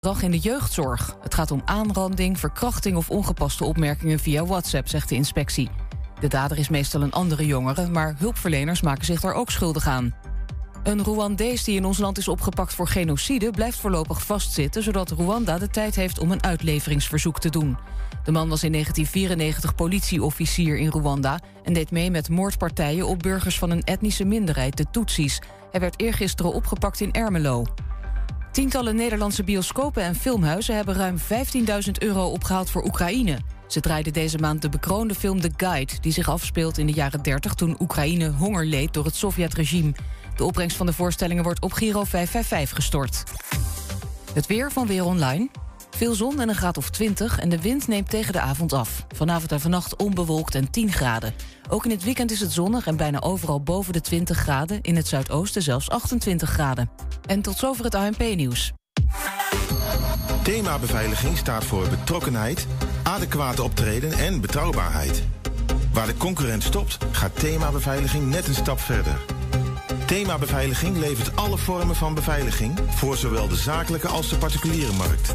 gedrag in de jeugdzorg. Het gaat om aanranding, verkrachting of ongepaste opmerkingen via WhatsApp, zegt de inspectie. De dader is meestal een andere jongere, maar hulpverleners maken zich daar ook schuldig aan. Een Rwandees die in ons land is opgepakt voor genocide blijft voorlopig vastzitten, zodat Rwanda de tijd heeft om een uitleveringsverzoek te doen. De man was in 1994 politieofficier in Rwanda en deed mee met moordpartijen op burgers van een etnische minderheid, de Tutsis. Hij werd eergisteren opgepakt in Ermelo. Tientallen Nederlandse bioscopen en filmhuizen hebben ruim 15.000 euro opgehaald voor Oekraïne. Ze draaiden deze maand de bekroonde film The Guide, die zich afspeelt in de jaren 30 toen Oekraïne honger leed door het Sovjetregime. De opbrengst van de voorstellingen wordt op Giro 555 gestort. Het weer van Weer Online. Veel zon en een graad of 20 en de wind neemt tegen de avond af. Vanavond en vannacht onbewolkt en 10 graden. Ook in het weekend is het zonnig en bijna overal boven de 20 graden. In het zuidoosten zelfs 28 graden. En tot zover het ANP-nieuws. Thema beveiliging staat voor betrokkenheid, adequate optreden en betrouwbaarheid. Waar de concurrent stopt, gaat thema beveiliging net een stap verder. Thema Beveiliging levert alle vormen van beveiliging voor zowel de zakelijke als de particuliere markt.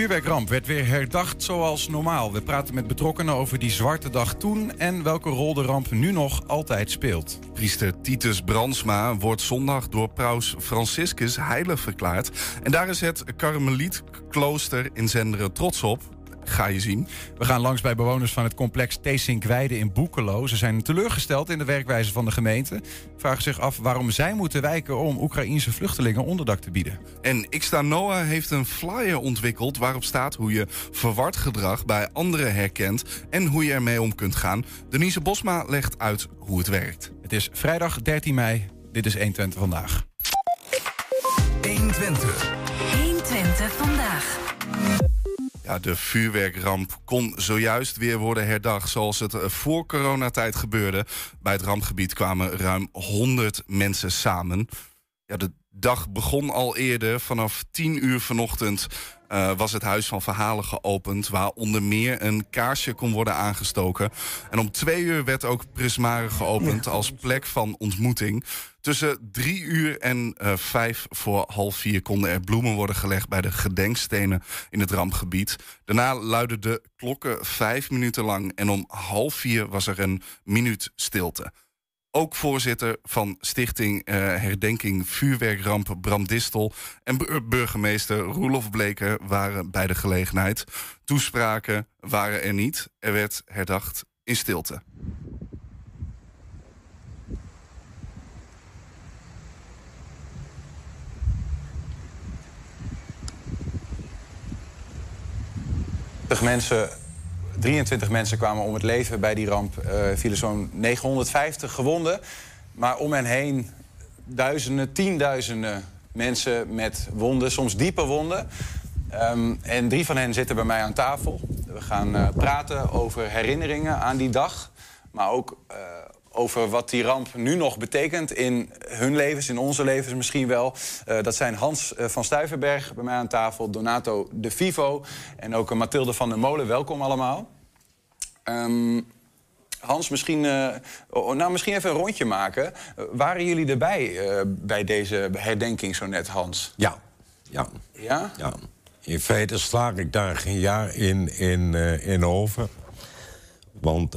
vuurwerkramp werd weer herdacht zoals normaal. We praten met betrokkenen over die zwarte dag toen en welke rol de ramp nu nog altijd speelt. Priester Titus Brandsma wordt zondag door paus Franciscus heilig verklaard. En daar is het Karmelietklooster in Zenderen trots op. Ga je zien. We gaan langs bij bewoners van het complex Teesinkweide in Boekelo. Ze zijn teleurgesteld in de werkwijze van de gemeente. Vragen zich af waarom zij moeten wijken om Oekraïense vluchtelingen onderdak te bieden. En Xta Noah heeft een flyer ontwikkeld waarop staat hoe je verward gedrag bij anderen herkent en hoe je ermee om kunt gaan. Denise Bosma legt uit hoe het werkt. Het is vrijdag 13 mei. Dit is 120 vandaag. 120. 120 vandaag. De vuurwerkramp kon zojuist weer worden herdacht zoals het eh, voor coronatijd gebeurde. Bij het rampgebied kwamen ruim 100 mensen samen. Ja, de dag begon al eerder. Vanaf 10 uur vanochtend uh, was het Huis van Verhalen geopend... waar onder meer een kaarsje kon worden aangestoken. En om twee uur werd ook Prismare geopend als plek van ontmoeting. Tussen drie uur en uh, vijf voor half vier konden er bloemen worden gelegd... bij de gedenkstenen in het rampgebied. Daarna luidden de klokken vijf minuten lang... en om half vier was er een minuut stilte. Ook voorzitter van Stichting uh, Herdenking Vuurwerkramp Bram Distel en burgemeester Roelof Bleker waren bij de gelegenheid. Toespraken waren er niet. Er werd herdacht in stilte. mensen 23 mensen kwamen om het leven bij die ramp. Er uh, vielen zo'n 950 gewonden. Maar om hen heen duizenden, tienduizenden mensen met wonden, soms diepe wonden. Um, en drie van hen zitten bij mij aan tafel. We gaan uh, praten over herinneringen aan die dag. Maar ook uh, over wat die ramp nu nog betekent in hun levens, in onze levens misschien wel. Uh, dat zijn Hans uh, van Stuyverberg bij mij aan tafel, Donato de Vivo en ook uh, Mathilde van der Molen. Welkom allemaal. Um, Hans, misschien, nou, misschien even een rondje maken. waren jullie erbij bij deze herdenking zo net, Hans? Ja. Ja? Ja? ja. In feite sla ik daar geen jaar in, in, in over. Want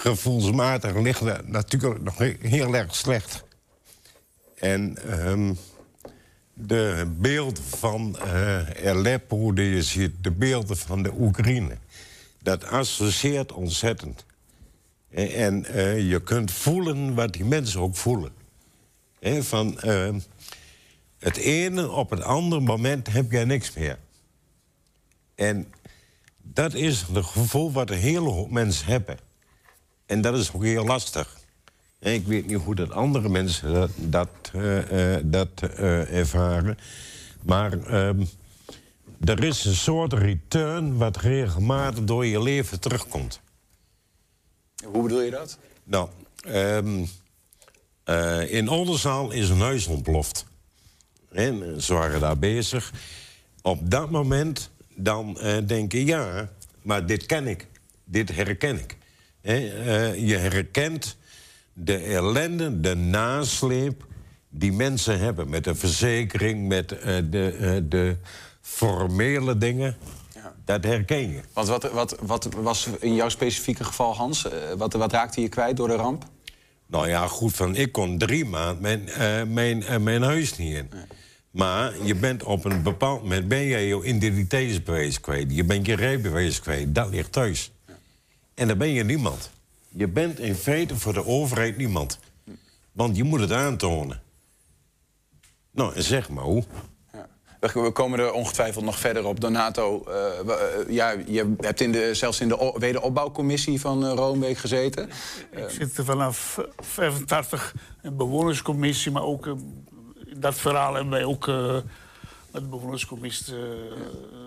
gevoelsmatig ligt natuurlijk nog heel erg slecht. En um, de beelden van uh, Aleppo, die je ziet, de beelden van de Oekraïne... dat associeert ontzettend. En, en uh, je kunt voelen wat die mensen ook voelen. Van uh, het ene op het andere moment heb je niks meer. En dat is het gevoel wat een hele hoop mensen hebben. En dat is ook heel lastig. En ik weet niet hoe dat andere mensen dat, dat, eh, eh, dat eh, ervaren. Maar ehm, er is een soort return wat regelmatig door je leven terugkomt. Hoe bedoel je dat? Nou, ehm, eh, in Oldenzaal is een huis ontploft. En ze waren daar bezig. Op dat moment dan eh, denk je, ja, maar dit ken ik. Dit herken ik. Eh, je herkent de ellende, de nasleep die mensen hebben... met de verzekering, met eh, de, eh, de formele dingen. Ja. Dat herken je. Want wat, wat, wat was in jouw specifieke geval, Hans? wat, wat raakte je kwijt door de ramp? Nou ja, goed, van ik kon drie maanden mijn, mijn, mijn huis niet in. Maar je bent op een bepaald moment ben jij je identiteitsbewijs kwijt. Je bent je rijbewijs kwijt. Dat ligt thuis. En dan ben je niemand. Je bent in feite voor de overheid niemand. Want je moet het aantonen. Nou, zeg maar hoe. Ja. We komen er ongetwijfeld nog verder op. Donato, eh, eh, ja, je hebt in de, zelfs in de wederopbouwcommissie van eh, Roombeek gezeten. Ik zit er vanaf eh, 85 een bewonerscommissie, maar ook in dat verhaal hebben wij ook eh, met de bewonerscommissie, eh,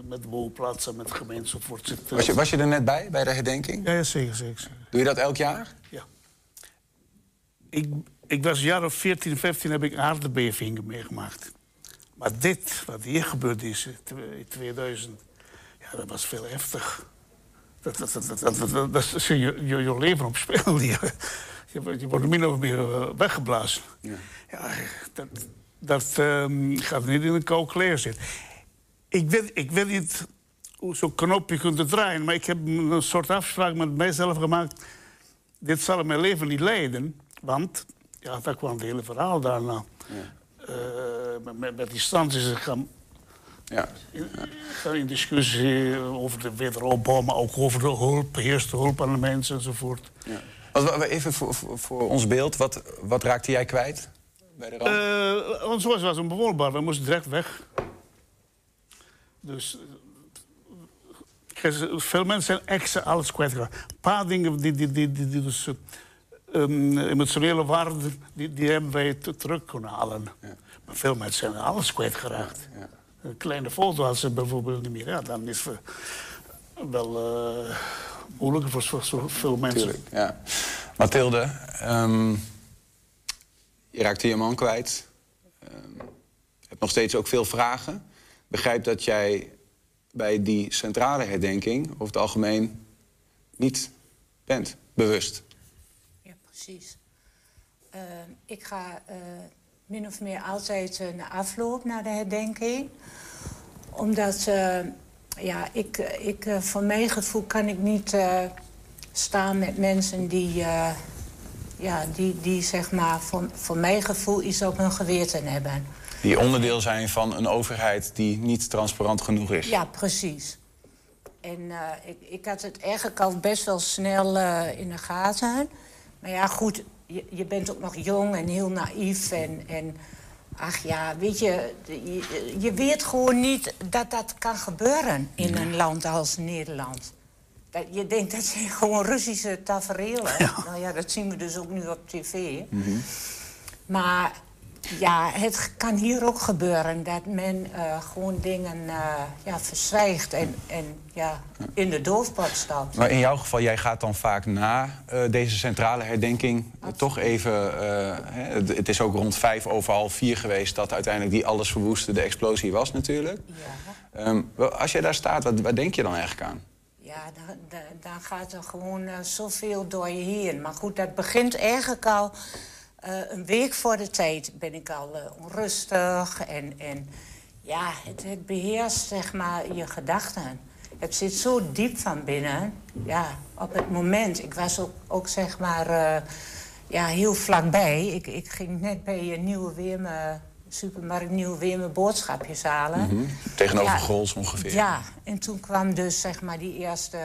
met de bouwplaatsen, met de gemeente enzovoort zitten. Was je, was je er net bij, bij de herdenking? Ja, ja, zeker, zeker. Doe je dat elk jaar? Ja. Ik, ik was een jaar of 14, 15 heb ik aardbevingen meegemaakt. Maar dit, wat hier gebeurd is in twe- in 2000, ja, dat was veel heftig. Dat, dat, dat, dat, dat, dat, dat is je, je, je leven op spel. Je, je, wordt- min of meer eh, weggeblazen. Ja. dat dat ehm, gaat niet in een kleer zitten. Ik weet, ik weet niet hoe zo'n knopje kunt draaien, maar ik heb een soort afspraak met mijzelf gemaakt dit zal mijn leven niet leiden. Want, ja, dat kwam het hele verhaal daarna. Eh, met- met, met die instanties gaan, Ja. in, in discussie over de wederopbouw... maar ook over de hulp, eerste hulp aan de mensen enzovoort. Wat- even voor, voor, voor ons beeld, wat, wat raakte jij kwijt bij de ramp? Eh ons huis was onbewoonbaar, we moesten direct weg. Dus... eh, Veel mensen zijn extra alles kwijtgeraakt. Een paar dingen die, die, die, die, die dus... eh, ehm, emotionele waarde, die, die hebben wij te- terug kunnen halen. Maar veel mensen zijn alles kwijtgeraakt. Een kleine foto als ze bijvoorbeeld niet meer. Ja, dan is het wel eh moeilijk voor, voor, voor veel mensen. Tuurlijk, ja. Mathilde, ehm, je raakte je man kwijt. Ehm, je hebt nog steeds ook veel vragen. Begrijp dat jij bij die centrale herdenking over het algemeen niet bent, bewust. Ja, precies. Eh, ik ga eh, min of meer altijd eh, na afloop naar de herdenking. Omdat, eh, ja, ik, ik, voor mijn gevoel kan ik niet staan met mensen die, ja, die, die zeg maar, voor, voor mijn gevoel iets op hun geweten hebben. Die onderdeel zijn van een overheid die niet transparant genoeg is. Ja, precies. En eh, ik, ik had het eigenlijk al best wel snel eh, in de gaten. Maar ja, goed, je, je bent ook nog jong en heel naïef. En, en ach ja, weet je, je, je weet gewoon niet dat dat kan gebeuren in een land als Nederland. Dat, je denkt dat zijn gewoon Russische tafereelen. Nou ja, dat zien we dus ook nu op tv. Maar ja, het kan hier ook gebeuren dat men eh, gewoon dingen eh, ja, verzwijgt en, en ja, in de doofpot stapt. Maar in jouw geval, jij gaat dan vaak na eh, deze centrale herdenking toch even... hè, het, het is ook rond vijf over half vier geweest... dat uiteindelijk die alles verwoestende explosie was natuurlijk. Ja, Ehm, als jij daar staat, wat, wat denk je dan eigenlijk aan? Ja dan, dan, gaat er gewoon eh, zoveel door je heen. Maar goed, dat begint eigenlijk al eh, een week voor de tijd. Ben ik al eh, onrustig en, en ja, het, het beheerst zeg maar je gedachten. Het zit zo diep van binnen. Ja, op het moment. Ik was ook, ook zeg maar ja, heel vlakbij. Ik, ik ging net bij een nieuwe Weerme, supermarkt Nieuwe Weerme boodschapjes halen. Tegenover Ja. Grols ongeveer. Ja, en toen kwam dus zeg maar die eerste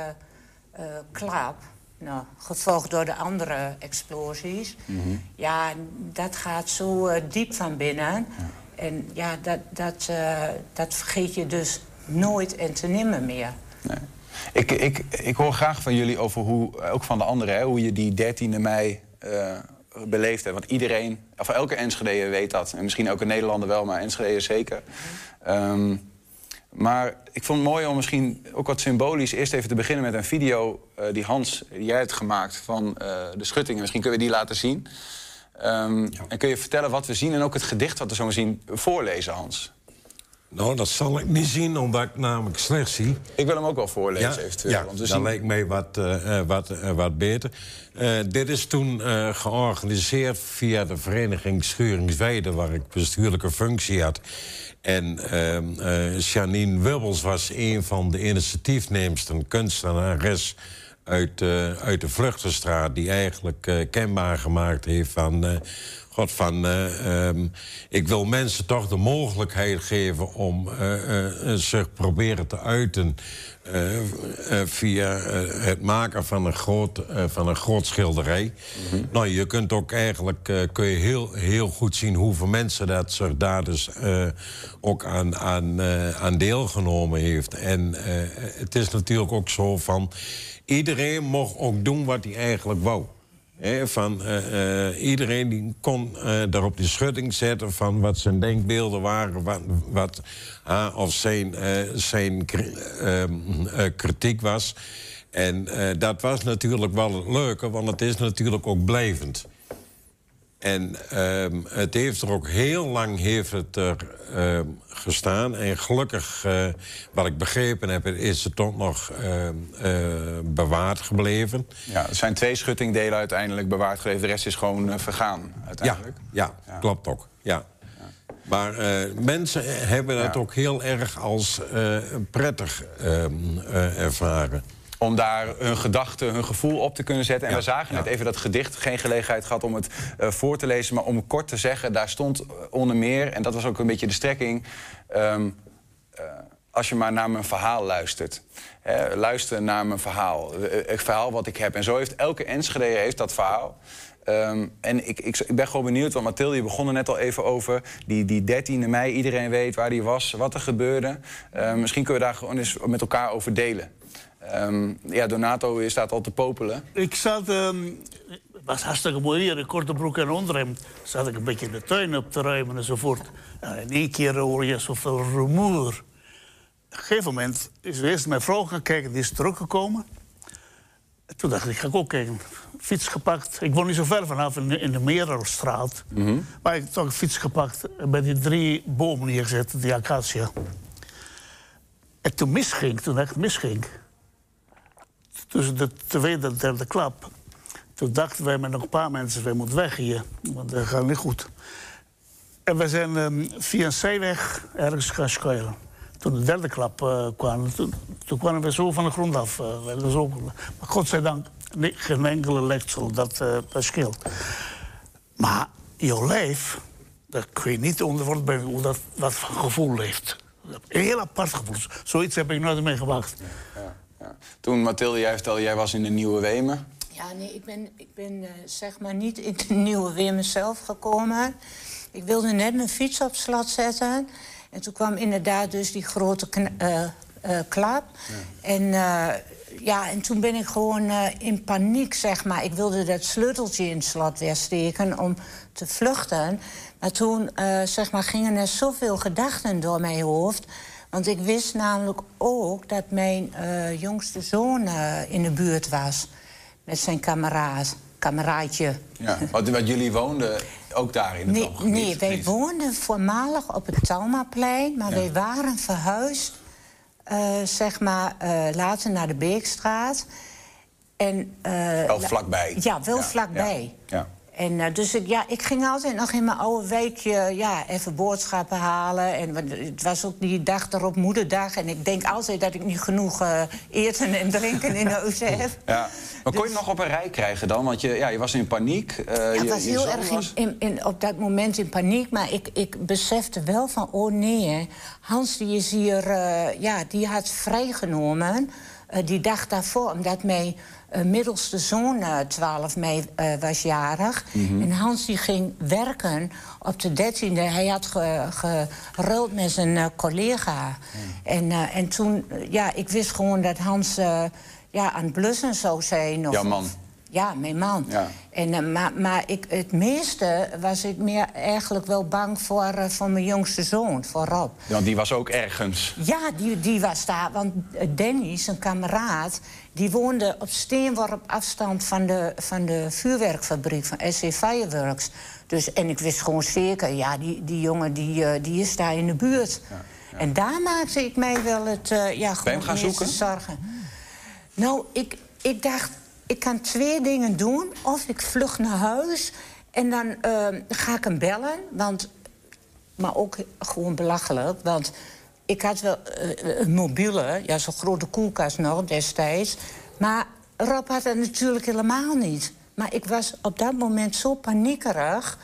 eh klap. Nou, gevolgd door de andere explosies. Ja, dat gaat zo eh, diep van binnen. En ja, dat, dat, eh, dat vergeet je dus nooit en te nimmer meer. Nee. Ik, ik, ik hoor graag van jullie over hoe, ook van de anderen, hè, hoe je die 13e mei beleefd hebben. Want iedereen, of elke Enschede weet dat. En misschien ook een Nederlander wel, maar Enschede zeker. Ehm, maar ik vond het mooi om misschien ook wat symbolisch eerst even te beginnen met een video eh, die Hans, die jij hebt gemaakt van eh, de schuttingen. Misschien kunnen we die laten zien. Ehm, En kun je vertellen wat we zien en ook het gedicht wat we zo zien voorlezen, Hans? Nou, dat zal ik niet zien, omdat ik namelijk slecht zie. Ik wil hem ook wel voorlezen, eventueel. Ja, want we dat zien... lijkt mij wat, eh, eh, wat, eh, wat beter. Dit is toen georganiseerd via de vereniging Schuringsweide... waar ik bestuurlijke functie had. En ehm, eh, Janine Wibbels was een van de initiatiefnemers... een kunstenares uit, uit de Vluchtenstraat... die eigenlijk eh, kenbaar gemaakt heeft van... eh, God, van, eh, ehm, ik wil mensen toch de mogelijkheid geven om zich proberen te uiten via het maken van een groot, van een groot schilderij. Nou, je kunt ook eigenlijk kun je heel, heel goed zien hoeveel mensen dat zich daar dus ook aan, aan, aan deelgenomen heeft. En het is natuurlijk ook zo van iedereen mocht ook doen wat hij eigenlijk wou. Van, eh, eh, iedereen die kon eh, daar op die schutting zetten van wat zijn denkbeelden waren, wat, wat ah, of zijn, zijn ehm, eh, kritiek was. En dat was natuurlijk wel het leuke, want het is natuurlijk ook blijvend. En ehm, het heeft er ook heel lang heeft het er ehm, gestaan. En gelukkig, eh, wat ik begrepen heb, is het toch nog ehm, eh, bewaard gebleven. Ja, er zijn twee schuttingdelen uiteindelijk bewaard gebleven. De rest is gewoon eh, vergaan, Ja, uiteindelijk. ja, klopt ook. Ja. Maar eh, mensen hebben dat Ja. ook heel erg als prettig ervaren. Om daar hun gedachten, hun gevoel op te kunnen zetten. En Ja, we zagen net even dat gedicht. Geen gelegenheid gehad om het eh, voor te lezen. Maar om kort te zeggen, daar stond onder meer... en dat was ook een beetje de strekking... ehm, eh, als je maar naar mijn verhaal luistert. Hè, luister naar mijn verhaal. Eh, Het verhaal wat ik heb. En zo heeft elke Enschede heeft dat verhaal. Ehm, en ik, ik, ik ben gewoon benieuwd, want Mathilde, je begon er net al even over. Die, die 13e mei, iedereen weet waar die was, wat er gebeurde. Ehm, misschien kunnen we daar gewoon eens met elkaar over delen. Ehm, ja, Donato staat al te popelen. Ik zat, ehm, het was hartstikke mooi hier, in korte broek en onderhemd. Zat ik een beetje in de tuin op te ruimen enzovoort. En in één keer hoor je zoveel rumoer. Op een gegeven moment is eerst mijn vrouw gaan kijken, die is teruggekomen. En toen dacht ik, ga ik ook kijken. Fiets gepakt. Ik woon niet zo ver vanaf in de, in de Merelstraat. Maar ik heb toch een fiets gepakt en bij die drie bomen neergezet, die acacia. En toen misging, toen echt misging tussen de tweede en derde klap. Toen dachten wij met nog een paar mensen, wij moeten weg hier. Want dat gaat niet goed. En we zijn ehm, via een zijweg ergens gaan schuilen. Toen de derde klap eh, kwam, toen, toen kwamen we zo van de grond af. hadden zo- maar godzijdank, nee, geen enkele lechtsel, dat, dat scheelt. Maar jouw lijf, dat kun je niet onder brengen hoe dat wat gevoel heeft. Een heel apart gevoel. Zoiets heb ik nooit mee gewacht. Ja. Toen, Mathilde, jij vertelde, jij was in de Nieuwe Wemen. Ja, nee, ik ben, ik ben eh, zeg maar niet in de nieuwe weer mezelf gekomen. Ik wilde net mijn fiets op slot zetten. En toen kwam inderdaad dus die grote eh, klap. En, ja, en toen ben ik gewoon in paniek, zeg maar. Ik wilde dat sleuteltje in het slot weer steken om te vluchten. Maar toen zeg maar, gingen er zoveel gedachten door mijn hoofd... Want ik wist namelijk ook dat mijn eh, jongste zoon eh, in de buurt was. Met zijn kameraad, kameraadje. Ja. Wat, wat jullie woonden ook daar in het Nee, nee wij woonden voormalig op het Talmaplein, maar wij waren verhuisd, eh, zeg maar, later naar de Beekstraat. En, Wel la- vlakbij. Ja, wel Ja, vlakbij. Ja. ja. En eh, dus ik, ja, ik ging altijd nog in mijn oude wijkje ja, even boodschappen halen. En het was ook die dag erop moederdag. En ik denk altijd dat ik niet genoeg eh, eten en drinken in huis heb. Ja. Maar kon je het nog op een rij krijgen dan? Want je, ja, je was in paniek. eh, Ja, je- ik was je heel erg in, was- in, in- op dat moment in paniek. Maar ik, ik besefte wel van, oh nee, hè. Hans die is hier, eh, ja, die had vrijgenomen eh, die dag daarvoor. Omdat mijn eh, middelste zoon, eh, 12 mei, eh, was jarig. En Hans die ging werken op de 13e. Hij had ge- geruild met zijn eh, collega. En, eh, en toen, eh, ja, ik wist gewoon dat Hans eh, ja, aan het blussen zou zijn. Of, Jouw man. Ja, mijn man. Ja. En, eh, maar maar ik, het meeste was ik meer eigenlijk wel bang voor, eh, voor mijn jongste zoon, voor Rob. Want die was ook ergens. Ja, die, die was daar. Want eh, Danny, zijn kameraad, die woonde op steenworp afstand van de, van de vuurwerkfabriek van SC Fireworks. Dus, en ik wist gewoon zeker, ja, die, die jongen die, eh, die is daar in de buurt. En daar maakte ik mij wel het, eh, ja, gewoon gaan zoeken? zorgen. Nou, ik, ik dacht, ik kan twee dingen doen. Of ik vlug naar huis en dan eh, ga ik hem bellen. Want maar ook gewoon belachelijk. Want ik had wel eh, een mobiele, ja, zo'n grote koelkast nog destijds. Maar Rob had dat natuurlijk helemaal niet. Maar ik was op dat moment zo paniekerig...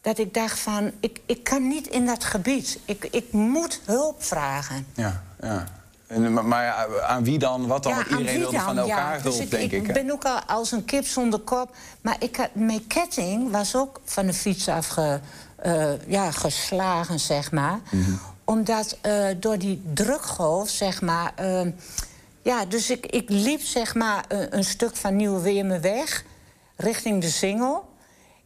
dat ik dacht van, ik, ik kan niet in dat gebied. Ik, ik moet hulp vragen. Ja, ja. En, maar- ja, aan wie dan? Wat dan? Ja, iedereen wilde van elkaar Ja, dus hulp, denk ik. Ik ben ook al als een kip zonder kop. Maar ik had, mijn ketting was ook van de fiets afge, eh, ja, geslagen, zeg maar. Mhm. Omdat eh, door die drukgolf, zeg maar... eh, ja, dus ik, ik liep, zeg maar, een, een stuk van Nieuwe Weerme weg... richting de Singel.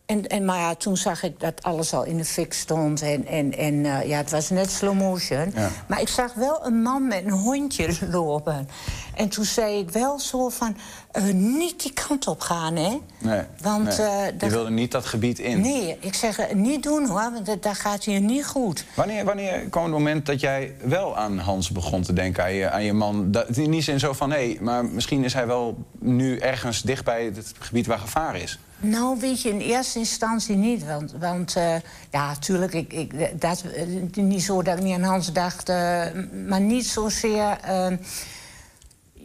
En, en, maar ja, toen zag ik dat alles al in de fik stond. En, en, en eh, ja, het was net slow motion. Ja. Maar ik zag wel een man met een hondje lopen. En toen zei ik wel zo van... eh, niet die kant op gaan, hè? Nee, Want, nee. eh, Je dat- wilde niet dat gebied in. Nee, ik zeg niet doen, hoor. Want dat, dat gaat hier niet goed. Wanneer, wanneer kwam het moment dat jij wel aan Hans begon te denken, aan je, aan je man? Dat, in die zin zo van, hé, maar misschien is hij wel nu ergens dicht bij het gebied waar gevaar is. Nou, weet je, in eerste instantie niet. Want, want eh, ja, natuurlijk, ik, ik, dat, eh, niet zo dat ik niet aan Hans dacht... eh, maar niet zozeer...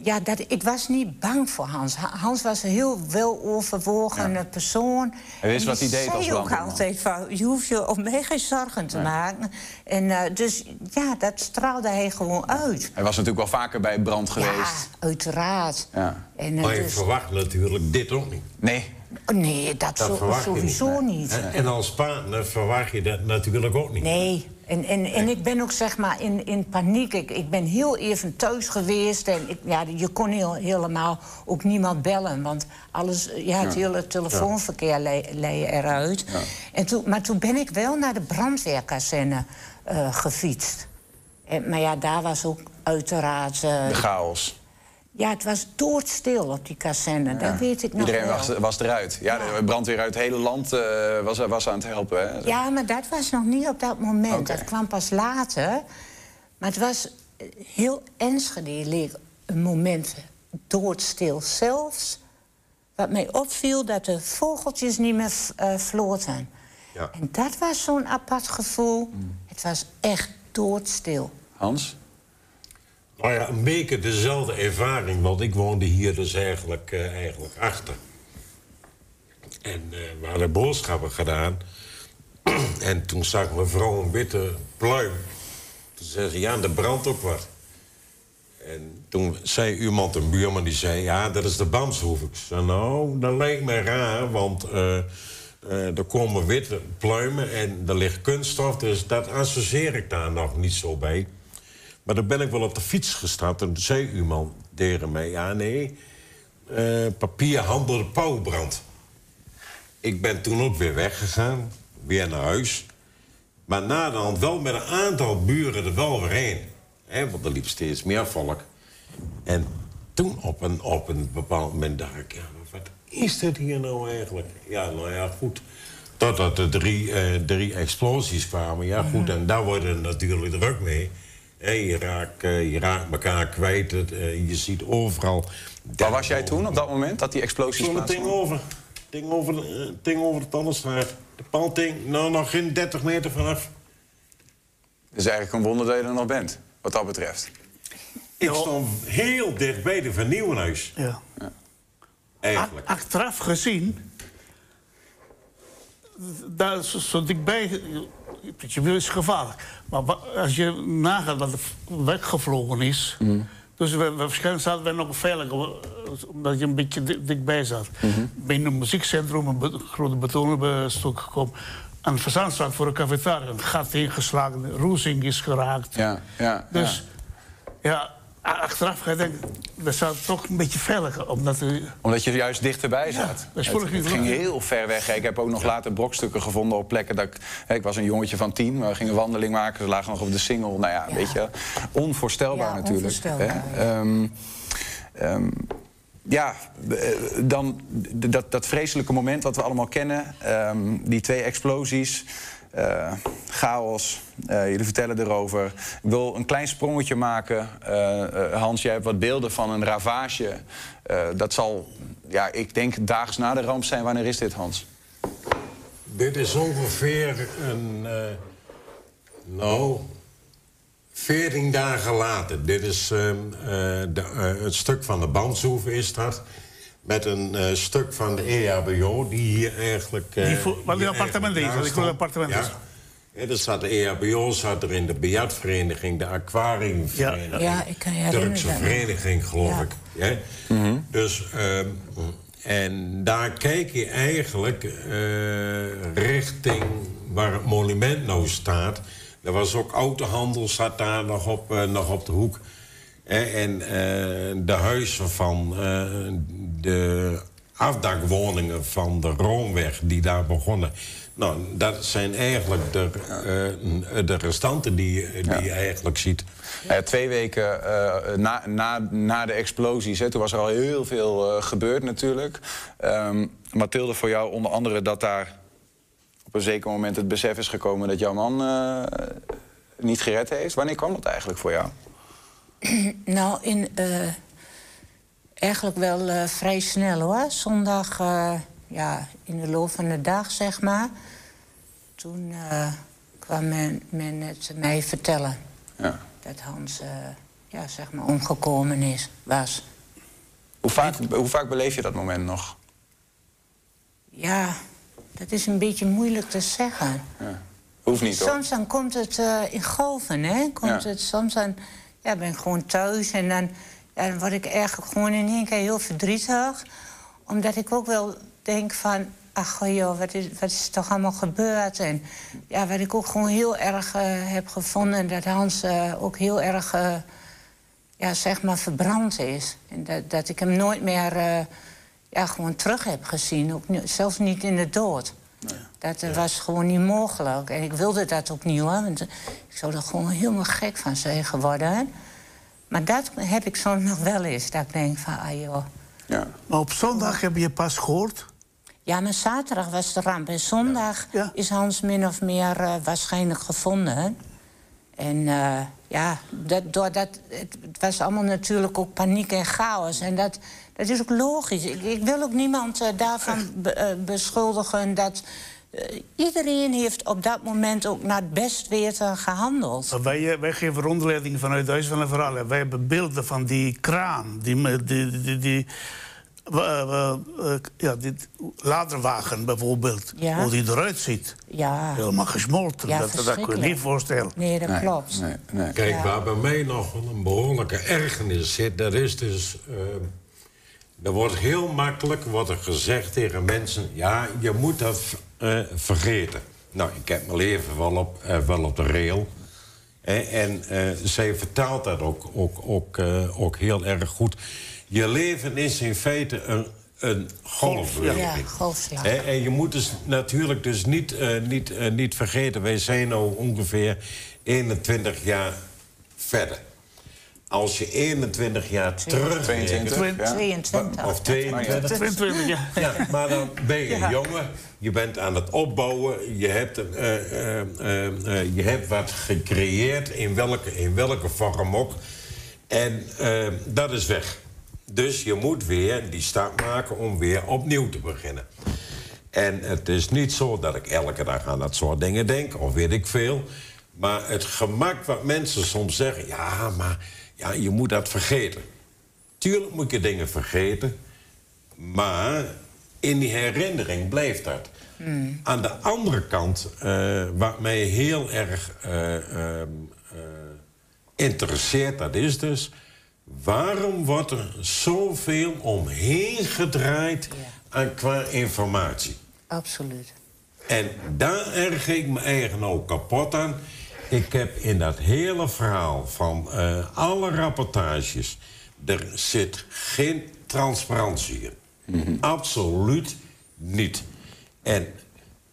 ja, dat, ik was niet bang voor Hans. Ha- Hans was een heel weloverwogen Ja. persoon. Hij wist wat hij deed als zei ook altijd van, je hoeft je op mij geen zorgen te Nee. maken. En, dus ja, dat straalde hij gewoon uit. Hij was natuurlijk wel vaker bij brand Ja, geweest. uiteraard. Ja. En, Maar je dus- verwacht natuurlijk dit ook niet. Nee, nee, dat, Dat zo- sowieso niet. En, en als partner verwacht je dat natuurlijk ook niet. Nee, en, en, en ik ben ook zeg maar in, in paniek. Ik, ik ben heel even thuis geweest en ik, ja, je kon heel, helemaal ook niemand bellen. Want alles, ja, het hele telefoonverkeer le- leed eruit. En toen, maar toen ben ik wel naar de brandweerkazerne eh, gefietst. En, maar ja, daar was ook uiteraard... eh, de chaos. Ja, het was doodstil op die kazerne, dat weet ik nog Iedereen wel. was, was eruit. Ja, de brandweer uit het hele land eh, was, was aan het helpen. Hè? Ja, maar dat was nog niet op dat moment. Dat kwam pas later. Maar het was eh, heel Enschede leek een moment doodstil. Zelfs wat mij opviel, dat de vogeltjes niet meer eh floten. Ja. En dat was zo'n apart gevoel. Mm. Het was echt doodstil. Hans? Nou ja, een beetje dezelfde ervaring, want ik woonde hier dus eigenlijk, eh, eigenlijk achter. En eh, we hadden boodschappen gedaan. en toen zag mevrouw een witte pluim. Toen zei ze, ja, er brandt ook wat. En toen zei iemand, een buurman, die zei... ja, dat is de Bamshoef. Ik zei, nou, dat lijkt me raar, want... eh, er komen witte pluimen en er ligt kunststof... dus dat associeer ik daar nog niet zo bij. Maar dan ben ik wel op de fiets gestapt en toen zei iemand tegen mij... ja, nee, eh papierhandel de Pauwbrand. Ik ben toen ook weer weggegaan, weer naar huis. Maar na de hand wel met een aantal buren er wel weer heen. Hè, want er liep steeds meer volk. En toen op een, op een bepaald moment dacht ik... ja, maar wat is dit hier nou eigenlijk? Ja, nou ja, goed. Totdat er drie, eh, drie explosies kwamen. Ja, goed, en daar worden natuurlijk druk mee. Hè, je, raakt, eh, je raakt elkaar kwijt. Het, eh, je ziet overal... Waar was jij toen op dat moment dat die explosies Zo'n ding over. Ding over, de, eh, ding over de tandenstraat. De paalting, nou nog geen 30 meter vanaf. Het is eigenlijk een wonder dat je er nog bent, wat dat betreft. Ik stond heel dicht bij de vernieuwenhuis. Ja. Eigenlijk. A- Achteraf gezien, daar zo dichtbij, je wil is gevaarlijk. Maar als je nagaat wat er weggevlogen is. Dus we, we, waarschijnlijk zaten wij nog veiliger, eh, omdat je een beetje di- dichtbij zat. Binnen een muziekcentrum, een be- grote betonnen stuk gekomen. Aan de Verzaanstraat voor een cafetaria. Een gat ingeslagen, roezing is geraakt. Ja, ja, Dus ja, achteraf gedacht, we zouden toch een beetje veiliger. Omdat u, Omdat je er juist dichterbij zat. dat ik het, ging heel ver weg. Ik heb ook nog later brokstukken gevonden op plekken dat ik... hè, Ik was een jongetje van tien, maar we gingen wandeling maken. Ze lagen nog op de single. Nou ja, weet je, onvoorstelbaar Ja, natuurlijk. onvoorstelbaar, hè. Ehm, ehm, ja, eh, dan dat, dat vreselijke moment wat we allemaal kennen. ehm, die twee explosies. Eh, chaos. Eh, jullie vertellen erover. Ik wil een klein sprongetje maken. Eh, Hans, jij hebt wat beelden van een ravage. Dat zal, ja, ik denk daags na de ramp zijn. Wanneer is dit, Hans? Dit is ongeveer een. nou. 14 dagen later. Dit is ehm, eh, de, het stuk van de Bandsoeven is dat. Met een eh, stuk van de EHBO die hier eigenlijk... eh, Die voor- wat appartement is, wat ik voor appartement ja. is. Ja, er zat de EHBO zat er in de biljartvereniging, de aquariumvereniging. Ja, ik kan je herinneren Turkse vereniging, geloof Ja. ik. Ja? Dus, ehm, en daar kijk je eigenlijk eh, richting waar het monument nou staat. Er was ook autohandel, zat daar nog op, eh, nog op de hoek. Hè, en eh, de huizen van eh, de afdakwoningen van de Roomweg die daar begonnen. Nou, dat zijn eigenlijk de, eh, de restanten die, je- die je eigenlijk ziet. Ja, twee weken eh, na, na, na de explosies, hè, toen was er al heel veel eh, gebeurd natuurlijk. Ehm, Mathilde, voor jou onder andere dat daar op een zeker moment het besef is gekomen dat jouw man eh, niet gered heeft. Wanneer kwam dat eigenlijk voor jou? Nou, in, eh, eigenlijk wel eh, vrij snel hoor. Zondag, eh, ja, in de loop van de dag zeg maar. Toen eh, kwam men, men het mij vertellen Ja. dat Hans ja, zeg maar omgekomen is, was. Hoe, vaak, hoe vaak beleef je dat moment nog? Ja, dat is een beetje moeilijk te zeggen. Hoeft niet, hoor. Soms dan komt het in golven, hè? Komt Ja. het, soms dan ja, ben ik gewoon thuis en dan, ja, dan word ik eigenlijk gewoon in één keer heel verdrietig. Omdat ik ook wel denk van, ach joh, wat is, wat is er toch allemaal gebeurd? En ja, wat ik ook gewoon heel erg eh, heb gevonden, dat Hans eh, ook heel erg, eh, ja, zeg maar, verbrand is. En dat, dat ik hem nooit meer ja, gewoon terug heb gezien, ook, zelfs niet in de dood. Dat was gewoon niet mogelijk. En ik wilde dat opnieuw, want ik zou er gewoon helemaal gek van zijn geworden. Maar dat heb ik soms nog wel eens, dat ik denk van, ah joh. Ja. Maar op zondag heb je pas gehoord. Ja, maar zaterdag was de ramp. En zondag Ja. is Hans min of meer eh, waarschijnlijk gevonden. En eh, ja, dat, doordat, het, het was allemaal natuurlijk ook paniek en chaos. En dat, dat is ook logisch. Ik, ik wil ook niemand eh, daarvan be- beschuldigen dat... eh, iedereen heeft op dat moment ook naar het best weten gehandeld. Wij, eh, wij geven rondleiding vanuit Huis van de Verhalen. Wij hebben beelden van die kraan, die, die, die, eh, ja, dit laderwagen bijvoorbeeld. Ja. Hoe die eruit ziet. Ja, Helemaal gesmolten. Ja, dat, dat kun je niet voorstellen. nee, dat Nee, klopt. Nee, nee. Kijk, Ja. waar bij mij nog een behoorlijke ergernis zit, dat is dus. er wordt heel makkelijk wordt er gezegd tegen mensen: ja, je moet dat eh, vergeten. Nou, ik heb mijn leven wel op, eh, wel op de rail. En eh, zij vertaalt dat ook, ook, ook, ook heel erg goed. Je leven is in feite een, een golfbeweging. Ja, golfslag. En je moet dus natuurlijk dus niet, niet, niet vergeten... wij zijn nu ongeveer 21 jaar verder. Als je 21 jaar terug 22, ja. 22. of 22, 22 jaar. ja, maar dan ben je Ja. een jongen. Je bent aan het opbouwen. Je hebt, een, eh, eh, eh, je hebt wat gecreëerd, in welke, in welke vorm ook. En eh, dat is weg. Dus je moet weer die stap maken om weer opnieuw te beginnen. En het is niet zo dat ik elke dag aan dat soort dingen denk, of weet ik veel. Maar het gemak wat mensen soms zeggen... ja, maar ja, je moet dat vergeten. Tuurlijk moet je dingen vergeten... maar in die herinnering blijft dat. Aan de andere kant, eh, wat mij heel erg eh, ehm, eh, interesseert... dat is dus... waarom wordt er zoveel omheen gedraaid aan qua informatie? Absoluut. En daar erg ik me eigen ook kapot aan. Ik heb in dat hele verhaal van eh, alle rapportages... er zit geen transparantie in. Absoluut niet. En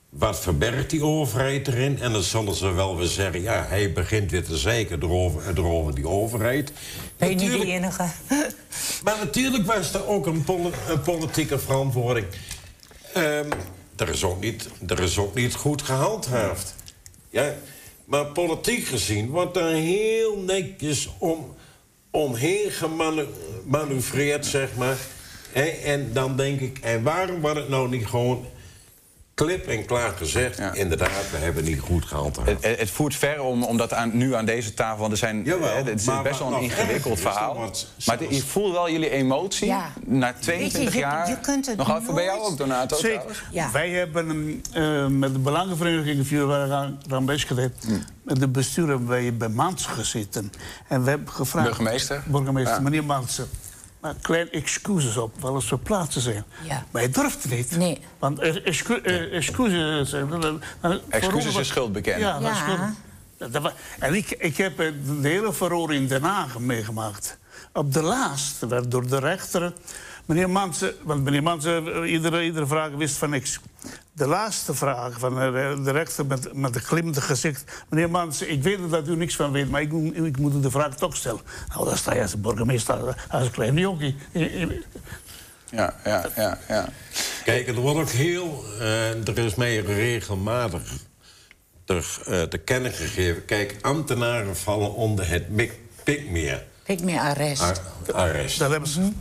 wat verbergt die overheid erin? En dan zullen ze wel weer zeggen... ja, hij begint weer te zeiken erover, erover die overheid. Ben je niet de enige? maar natuurlijk was er ook een, poli- een politieke verantwoording. Ehm, er, is ook niet, er is ook niet goed gehandhaafd. Ja? Maar politiek gezien wordt er heel netjes om, omheen gemanoeuvreerd, zeg maar. En dan denk ik, en waarom wordt het nou niet gewoon klip en klaar gezegd... Ja. inderdaad, we hebben niet goed gehandhaafd. Het, het het voert ver om, om dat aan, nu aan deze tafel... want er zijn, Jawel, hè, het is maar best wel een ingewikkeld is, verhaal. Maar zelfs- je voelt wel jullie emotie Ja. na 22 je- jaar. je kunt het Nog af bij jou ook, Donato? Zeker. Ja. Wij hebben eh, met de Belangenvereniging Vuurwerk Rambeschede... met de bestuur hebben wij bij Mansen gezeten. En we hebben gevraagd... Burgemeester? Burgemeester, Ja. meneer Mansen. Maar klein excuses op, wel eens verplaatsen zijn. Ja. Maar hij durft het niet. Nee. Want excu- excuses... eh, Excuses is schuld bekennen. Ja, dat is Ja. schuld. Dat- dat wa- En ik, ik heb eh, de hele verhoor in Den Haag meegemaakt. Op de laatste werd door de rechter... Meneer Mansen, want meneer Mansen, eh, iedere, iedere vraag wist van niks. De laatste vraag van de, de rechter met, met een glimmend gezicht... Meneer Mansen, ik weet dat u niks van weet, maar ik, moet- ik moet u de vraag toch stellen. Nou, dan sta je als burgemeester, als een klein jonkie. Ja, ja, ja, ja. Kijk, er wordt ook heel... eh, er is mij regelmatig ter, eh, te kennen gegeven... kijk, ambtenaren vallen onder het pikmeer Ik meer arrest. ar- arrest. Dat hebben ze.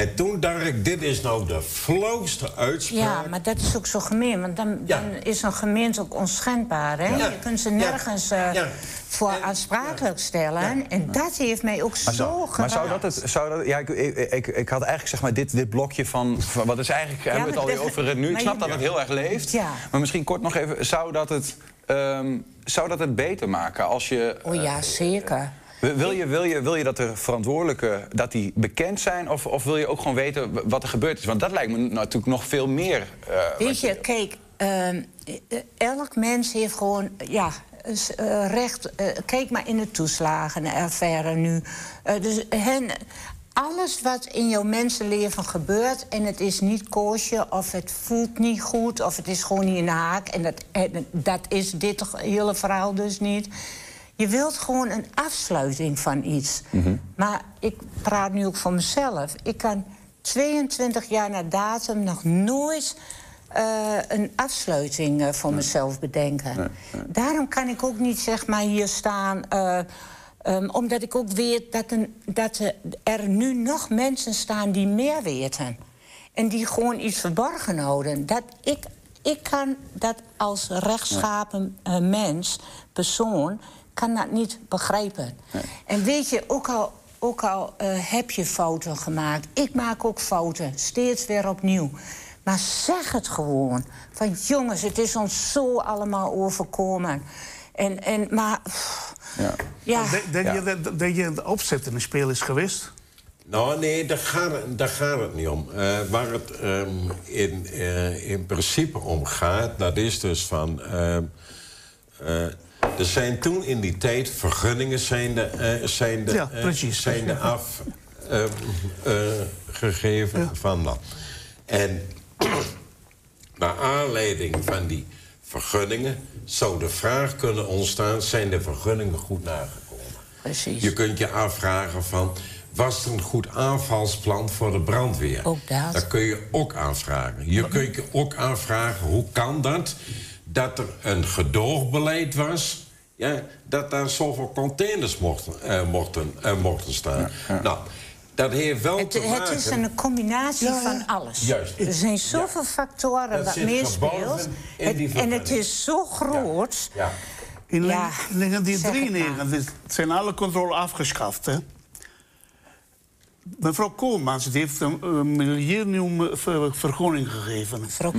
En toen dacht ik, dit is nou de flauwste uitspraak. Ja, maar dat is ook zo gemeen. Want dan, Ja. dan is een gemeente ook onschendbaar. Hè? Ja. Je kunt ze Ja. nergens eh, Ja. voor En- aansprakelijk stellen. En dat heeft mij ook Maar, zo zou, geraakt. maar zou dat het... Zou dat, ja, ik, ik, ik, ik had eigenlijk zeg maar dit, dit blokje van... van wat is eigenlijk... hebben we het alweer over nu. Ik snap je- dat het heel erg leeft. Ja. Maar misschien kort nog even... Zou dat het, ehm, zou dat het beter maken als je... Oh ja, zeker. Wil je, wil, je, wil je dat de verantwoordelijken dat die bekend zijn? Of, of wil je ook gewoon weten wat er gebeurd is? Want dat lijkt me natuurlijk nog veel meer. eh, Weet je, kijk, ehm, eh, elk mens heeft gewoon, ja, eh, recht. kijk maar in de toeslagenaffaire nu. Dus hen, alles wat in jouw mensenleven gebeurt en het is niet koosje of het voelt niet goed of het is gewoon niet in de haak en dat, en dat is dit hele verhaal dus niet. Je wilt gewoon een afsluiting van iets. Maar ik praat nu ook voor mezelf. Ik kan 22 jaar na datum nog nooit eh, een afsluiting eh, voor mezelf bedenken. Daarom kan ik ook niet zeg maar hier staan. eh, ehm, omdat ik ook weet dat, een, dat er- nu nog mensen staan die meer weten. En die gewoon iets verborgen houden. Dat ik, ik kan dat als rechtschapen mens, persoon, kan dat niet begrijpen. En weet je, ook al, ook al eh, heb je fouten gemaakt... ik maak ook fouten, steeds weer opnieuw. Maar zeg het gewoon. Van jongens, het is ons zo allemaal overkomen. En, en, maar... pff, Ja. ja, Denk, je dat, je de opzet in een speel is geweest? Nou, nee, daar gaat het, daar gaat het niet om. Eh, waar het ehm, in, eh, in principe om gaat, dat is dus van... ehm, eh, er zijn toen in die tijd vergunningen zijn de, eh, zijn de, Ja, eh, precies. zijn de afgegeven van dat. En naar aanleiding van die vergunningen zou de vraag kunnen ontstaan... zijn de vergunningen goed nagekomen? precies. Je kunt je afvragen van... was er een goed aanvalsplan voor de brandweer? Ook dat. Dat kun je ook aanvragen. Je kunt je ook aanvragen, hoe kan dat? Dat er een gedoogbeleid was... Ja, dat daar zoveel containers mochten, eh, mochten, eh, mochten staan. Nou, dat heeft wel Het, te het maken... is een combinatie Ja, van alles. Juist. Er zijn zoveel factoren Dat wat meespeelt. Het- En het is zo groot. Ja. In Ja, 1993 zijn alle controle afgeschaft. Hè? Mevrouw Koolmans die heeft een, een miljoen ver- vergunning gegeven. Mevrouw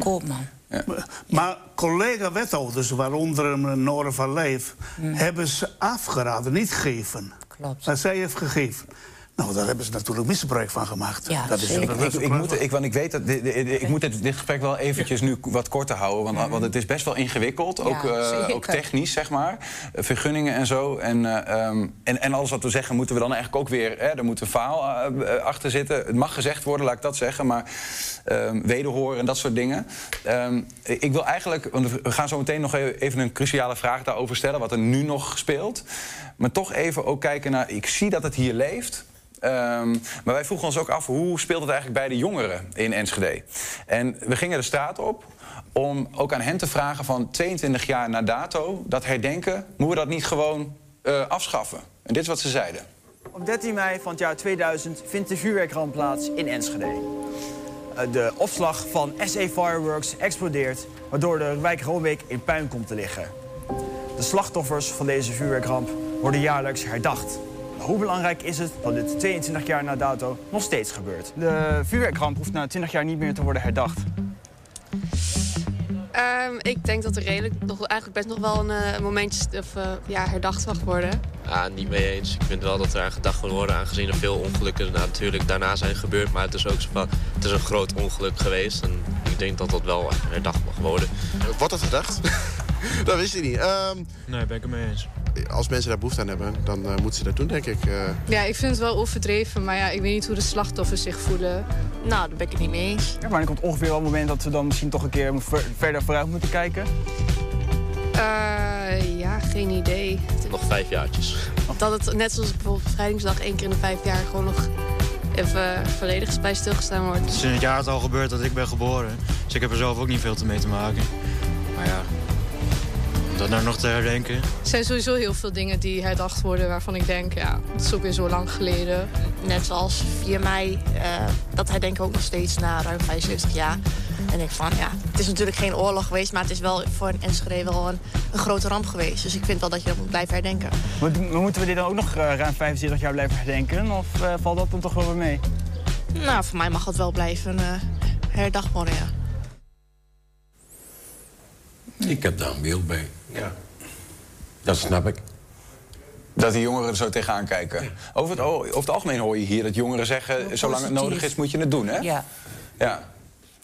Maar collega-wethouders, waaronder Nora van Leijf... hebben ze afgeraden, niet gegeven. Klopt. Maar zij heeft gegeven. Nou, daar hebben ze natuurlijk misbruik van gemaakt. Ja, dat is Ik, is ik, moet, ik, want ik weet dat dit- dit- ik moet dit, dit gesprek wel eventjes nu wat korter houden. Want, want het is best wel ingewikkeld. Ook, Ja, eh, ook technisch, zeg maar. Eh, Vergunningen en zo. En, eh, ehm, en, en alles wat we zeggen, moeten we dan eigenlijk ook weer. Hè, er moet een eh, achter zitten. Het mag gezegd worden, laat ik dat zeggen. Maar ehm wederhoren en dat soort dingen. Ehm, ik wil eigenlijk. Want we gaan zo meteen nog e- even een cruciale vraag daarover stellen. Wat er nu nog speelt. Maar toch even ook kijken naar. Ik zie dat het hier leeft. Ehm, maar wij vroegen ons ook af, hoe speelt het eigenlijk bij de jongeren in Enschede? En we gingen de straat op om ook aan hen te vragen van 22 jaar na dato... dat herdenken, moeten we dat niet gewoon eh, afschaffen? En dit is wat ze zeiden. Op 13 mei van het jaar 2000 vindt de vuurwerkramp plaats in Enschede. Eh, De opslag van SA Fireworks explodeert, waardoor de wijk in puin komt te liggen. De slachtoffers van deze vuurwerkramp worden jaarlijks herdacht. Hoe belangrijk is het dat dit 22 jaar na dato nog steeds gebeurt? De vuurwerkramp hoeft na 20 jaar niet meer te worden herdacht. Ehm, ik denk dat er redelijk nog eigenlijk best nog wel een eh, momentje of, eh, ja, herdacht mag worden. Ja, niet mee eens. Ik vind wel dat er aan gedacht moet worden, aangezien er veel ongelukken natuurlijk daarna zijn gebeurd. Maar het is ook zo van, het is een groot ongeluk geweest. En ik denk dat dat wel herdacht mag worden. Wordt dat gedacht? dat wist ik niet. Ehm, Nee, ben ik het mee eens. Als mensen daar behoefte aan hebben, dan eh, moeten ze dat doen, denk ik. Eh, Ja, ik vind het wel overdreven, maar ja, ik weet niet hoe de slachtoffers zich voelen. Nou, daar ben ik het niet mee eens. Ja, maar er komt ongeveer wel een moment dat we dan misschien toch een keer ver- verder vooruit moeten kijken. Eh, ja, geen idee. Nog vijf jaartjes. Dat het net zoals bijvoorbeeld bevrijdingsdag één keer in de vijf jaar gewoon nog even volledig bij stilgestaan wordt. Het is in het jaar het al gebeurd dat ik ben geboren. Dus ik heb er zelf ook niet veel te mee te maken. Maar ja, dat nou nog te herdenken. Er zijn sowieso heel veel dingen die herdacht worden waarvan ik denk, ja, het is ook weer zo lang geleden. Net zoals 4 mei, eh, dat herdenken we ook nog steeds na ruim 75 jaar. En ik van, ja, het is natuurlijk geen oorlog geweest, maar het is wel voor een Enschede wel een, een grote ramp geweest. Dus ik vind wel dat je dat moet blijven herdenken. Maar, maar moeten we dit dan ook nog eh, ruim 75 jaar blijven herdenken? Of eh, valt dat dan toch wel weer mee? Nou, voor mij mag het wel blijven eh herdacht worden, ja. Ik heb daar een beeld bij. Ja. Dat snap ik. Dat die jongeren er zo tegenaan kijken. Over, het, over het algemeen hoor je hier dat jongeren zeggen... zolang het nodig is, moet je het doen, hè? Ja. Ja.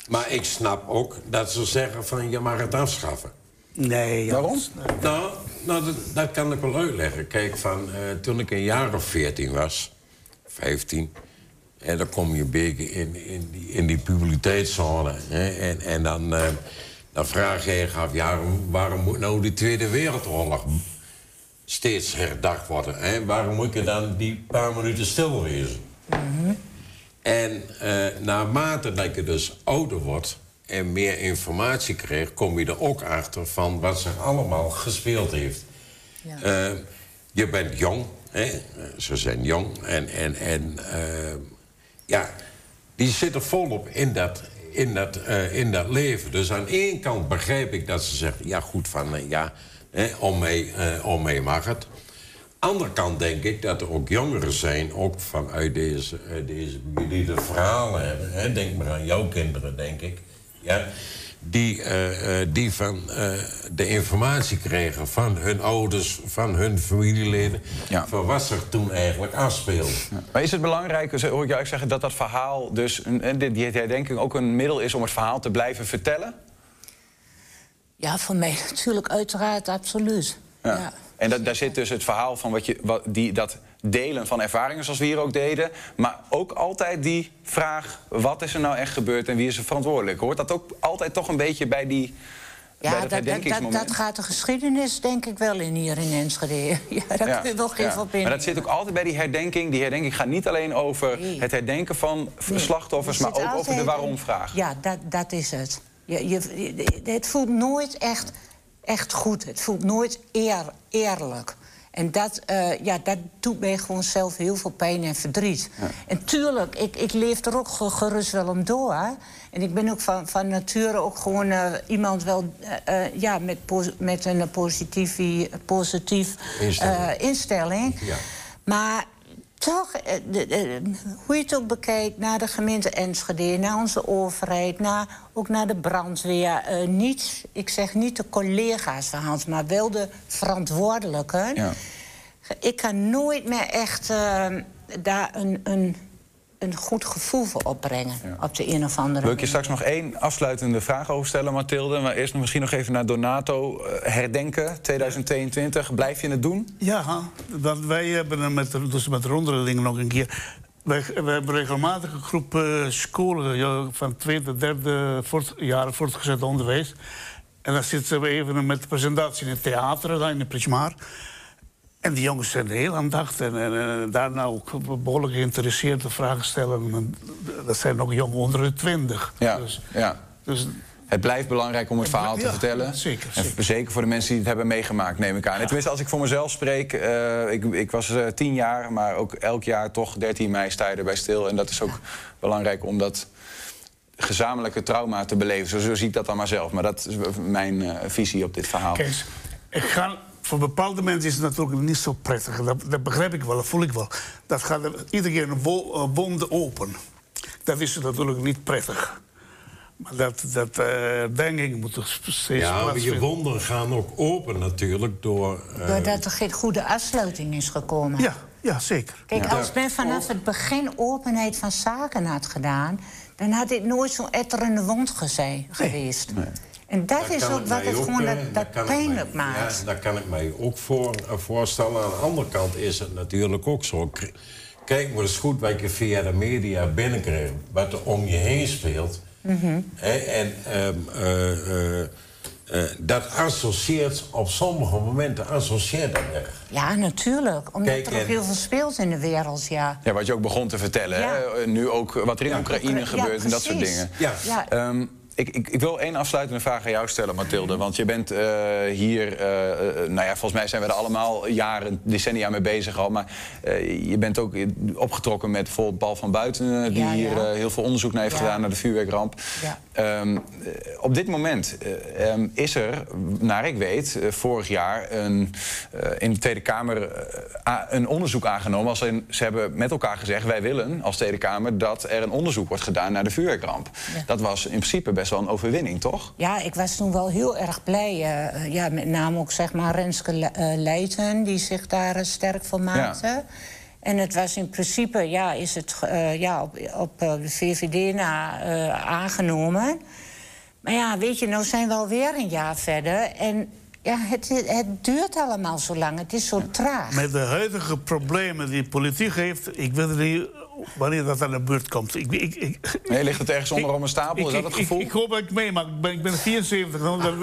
Maar ik snap ook dat ze zeggen van je mag het afschaffen. Nee, Waarom? Nou, nou dat, dat kan ik wel uitleggen. Kijk, van, eh, toen ik een jaar of 14 was, 15... En dan kom je een beetje in, in, die, in die puberteitszone. Hè, en, en dan, eh, dan vraag je je af, ja, waarom moet nou die Tweede Wereldoorlog steeds herdacht worden? Hè? Waarom moet je dan die paar minuten stil wezen? En eh, naarmate dat je dus ouder wordt en meer informatie krijgt, kom je er ook achter van wat zich allemaal gespeeld heeft. Eh, je bent jong, hè? Ze zijn jong en, en, en eh, ja, die zitten volop in dat, in, dat, eh, in dat leven. Dus aan één kant begrijp ik dat ze zeggen, ja goed, van eh, ja, hè, om, mee, eh, om mee mag het. Andere kant denk ik dat er ook jongeren zijn, ook vanuit deze, deze die verhalen hebben. Hè? Denk maar aan jouw kinderen, denk ik. Ja? Die, eh, eh, die van eh, de informatie kregen van hun ouders, van hun familieleden... van wat zich toen eigenlijk afspeelde. Maar is het belangrijk, zo hoor ik jou zeggen, dat dat verhaal dus... een- en die die herdenking ook een middel is om het verhaal te blijven vertellen? Ja, voor mij natuurlijk uiteraard, absoluut. Ja. En dat, daar zit dus het verhaal van wat je, wat, die, dat delen van ervaringen, zoals we hier ook deden. Maar ook altijd die vraag: wat is er nou echt gebeurd en wie is er verantwoordelijk? Hoort dat ook altijd toch een beetje bij, die, Ja, dat dat, dat, dat, gaat de geschiedenis denk ik wel in hier in Enschede. Ja, daar kun je wel geen ja. van binnen. Maar dat zit ook altijd bij die herdenking. Die herdenking gaat niet alleen over Nee. het herdenken van Nee, slachtoffers, er maar ook over de waarom-vraag. Ja, dat, dat is het. Je, je- het voelt nooit echt, echt goed. Het voelt nooit eer, eerlijk. En dat, eh, ja, dat doet mij gewoon zelf heel veel pijn en verdriet. En tuurlijk, ik, ik leef er ook ge- gerust wel om door. hè. En ik ben ook van, van nature ook gewoon eh, iemand wel eh, ja, met, met een positief, positief Instelling. instelling. Ja. Maar toch, eh, de- de- hoe je het ook bekijkt, naar de gemeente Enschede, naar onze overheid, naar, ook naar de brandweer. eh, niet, ik zeg niet de collega's van Hans, maar wel de verantwoordelijken. Ja. Ik kan nooit meer echt, eh, daar een, een, een goed gevoel voor opbrengen. Op de een of andere Wil ik je straks nog één afsluitende vraag over stellen, Mathilde? Maar eerst nog misschien nog even naar Donato. Eh, Herdenken 2022. Blijf je het doen? Ja, want wij hebben met, de- dus met de ronderlingen nog een keer... Wij, wij hebben regelmatig een groep eh, scholen ja, van tweede, derde voort, jaren voortgezet onderwijs. En dan zitten we even met de presentatie in het theater, daar in de Prismar. En die jongens zijn heel aandachtig en, en, en daarna ook behoorlijk geïnteresseerd de vragen stellen. En Dat zijn nog jongen onder de twintig. Ja. Dus, ja. dus Het blijft belangrijk om het verhaal te Ja, vertellen. zeker, En zeker. zeker voor de mensen die het hebben meegemaakt, neem ik aan. En Tenminste, als ik voor mezelf spreek. eh, ik, ik was eh, tien jaar, maar ook elk jaar toch 13 mei sta je erbij stil. En dat is ook belangrijk om dat gezamenlijke trauma te beleven. Zo, zo zie ik dat dan maar zelf. Maar dat is mijn eh, visie op dit verhaal. Kees, ik ga, voor bepaalde mensen is het natuurlijk niet zo prettig. Dat, dat begrijp ik wel, dat voel ik wel. Dat gaat er iedere keer een wo- eh, wonde open. Dat is natuurlijk niet prettig. Maar dat, dat eh, denk ik moet er steeds Ja, maar je wonden gaan ook open natuurlijk door... eh, Doordat er geen goede afsluiting is gekomen. Ja, ja zeker. Kijk, Ja. als men vanaf het begin openheid van zaken had gedaan... dan had dit nooit zo'n etterende wond gezei- geweest. En dat is kan ook ik wat mij het gewoon eh, dat, dat kan ik pijnlijk mij- maakt. Ja, daar kan ik mij ook voor, eh, voorstellen. Aan de andere kant is het natuurlijk ook zo. Kijk maar eens goed wat je via de media binnenkrijgt. Wat er om je heen speelt. Mhm. Hè, en ehm, eh, dat associeert op sommige momenten associeert dat echt. Ja, natuurlijk. Omdat Kijk, er ook en- heel veel speelt in de wereld, ja. Ja, wat je ook begon te vertellen. Ja. Hè? Nu ook wat er in Oekraïne Ja, gebeurt en dat soort dingen. Ja. Ja. Ik, ik, ik wil één afsluitende vraag aan jou stellen, Mathilde. Want je bent eh, hier, eh, nou ja, volgens mij zijn we er allemaal jaren, decennia mee bezig al. Maar je bent ook opgetrokken met bijvoorbeeld Paul van Buiten, die Ja, hier ja. heel veel onderzoek naar heeft Ja. gedaan naar de vuurwerkramp. Ja. Ehm, eh, op dit moment eh, ehm, is er, naar ik weet, eh, vorig jaar een, in de Tweede Kamer een onderzoek aangenomen. Als in, ze hebben met elkaar gezegd: wij willen als Tweede Kamer dat er een onderzoek wordt gedaan naar de vuurwerkramp. Ja. Dat was in principe best wel een overwinning, toch? Ja, ik was toen wel heel erg blij. ja, met name ook zeg maar Renske Le- Leijten, die zich daar sterk voor maakte. En het was in principe, ja, is het eh, ja, op, op eh, de VVD na eh, aangenomen. Maar ja, weet je, nou zijn we alweer een jaar verder. En ja, het, het duurt allemaal zo lang. Het is zo traag. Met de huidige problemen die politiek heeft... ik weet niet wanneer dat aan de beurt komt. Ik, ik, ik, Nee, ligt het ergens onder op een stapel? Is dat het ik- gevoel? Ik, ik hoop dat ik meemaak. Ik ben, ik ben 74. dan- dan-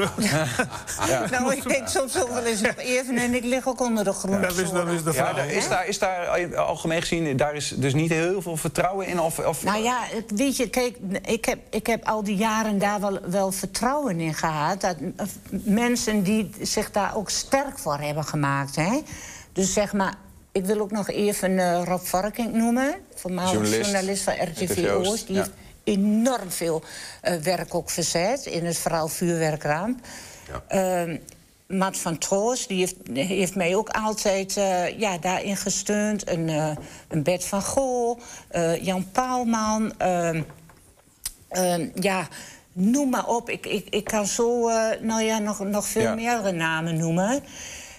Nou, ik denk soms ook wel eens even en ik lig ook onder de groene Dat is, dat is de Ja, vraag. daar- is, daar, is daar algemeen gezien, daar is dus niet heel veel vertrouwen in? Of, of, Nou ja, weet je, kijk, ik heb, ik heb al die jaren daar wel, wel vertrouwen in gehad. Dat mensen die zich daar ook sterk voor hebben gemaakt. Hè? Dus zeg maar, ik wil ook nog even eh, Rob Vorking noemen. Voormalig Journalist. journalist, van RTV Oost. Die ja. heeft enorm veel eh, werk ook verzet in het verhaal vuurwerkramp. Ehm, Matt van Troos, die heeft, heeft mij ook altijd eh, ja, daarin gesteund. Een, een Bert van Gool, Jan Paalman. ehm, ehm, ja, noem maar op. Ik, ik, ik kan zo nou ja, nog, nog veel Ja. meer namen noemen.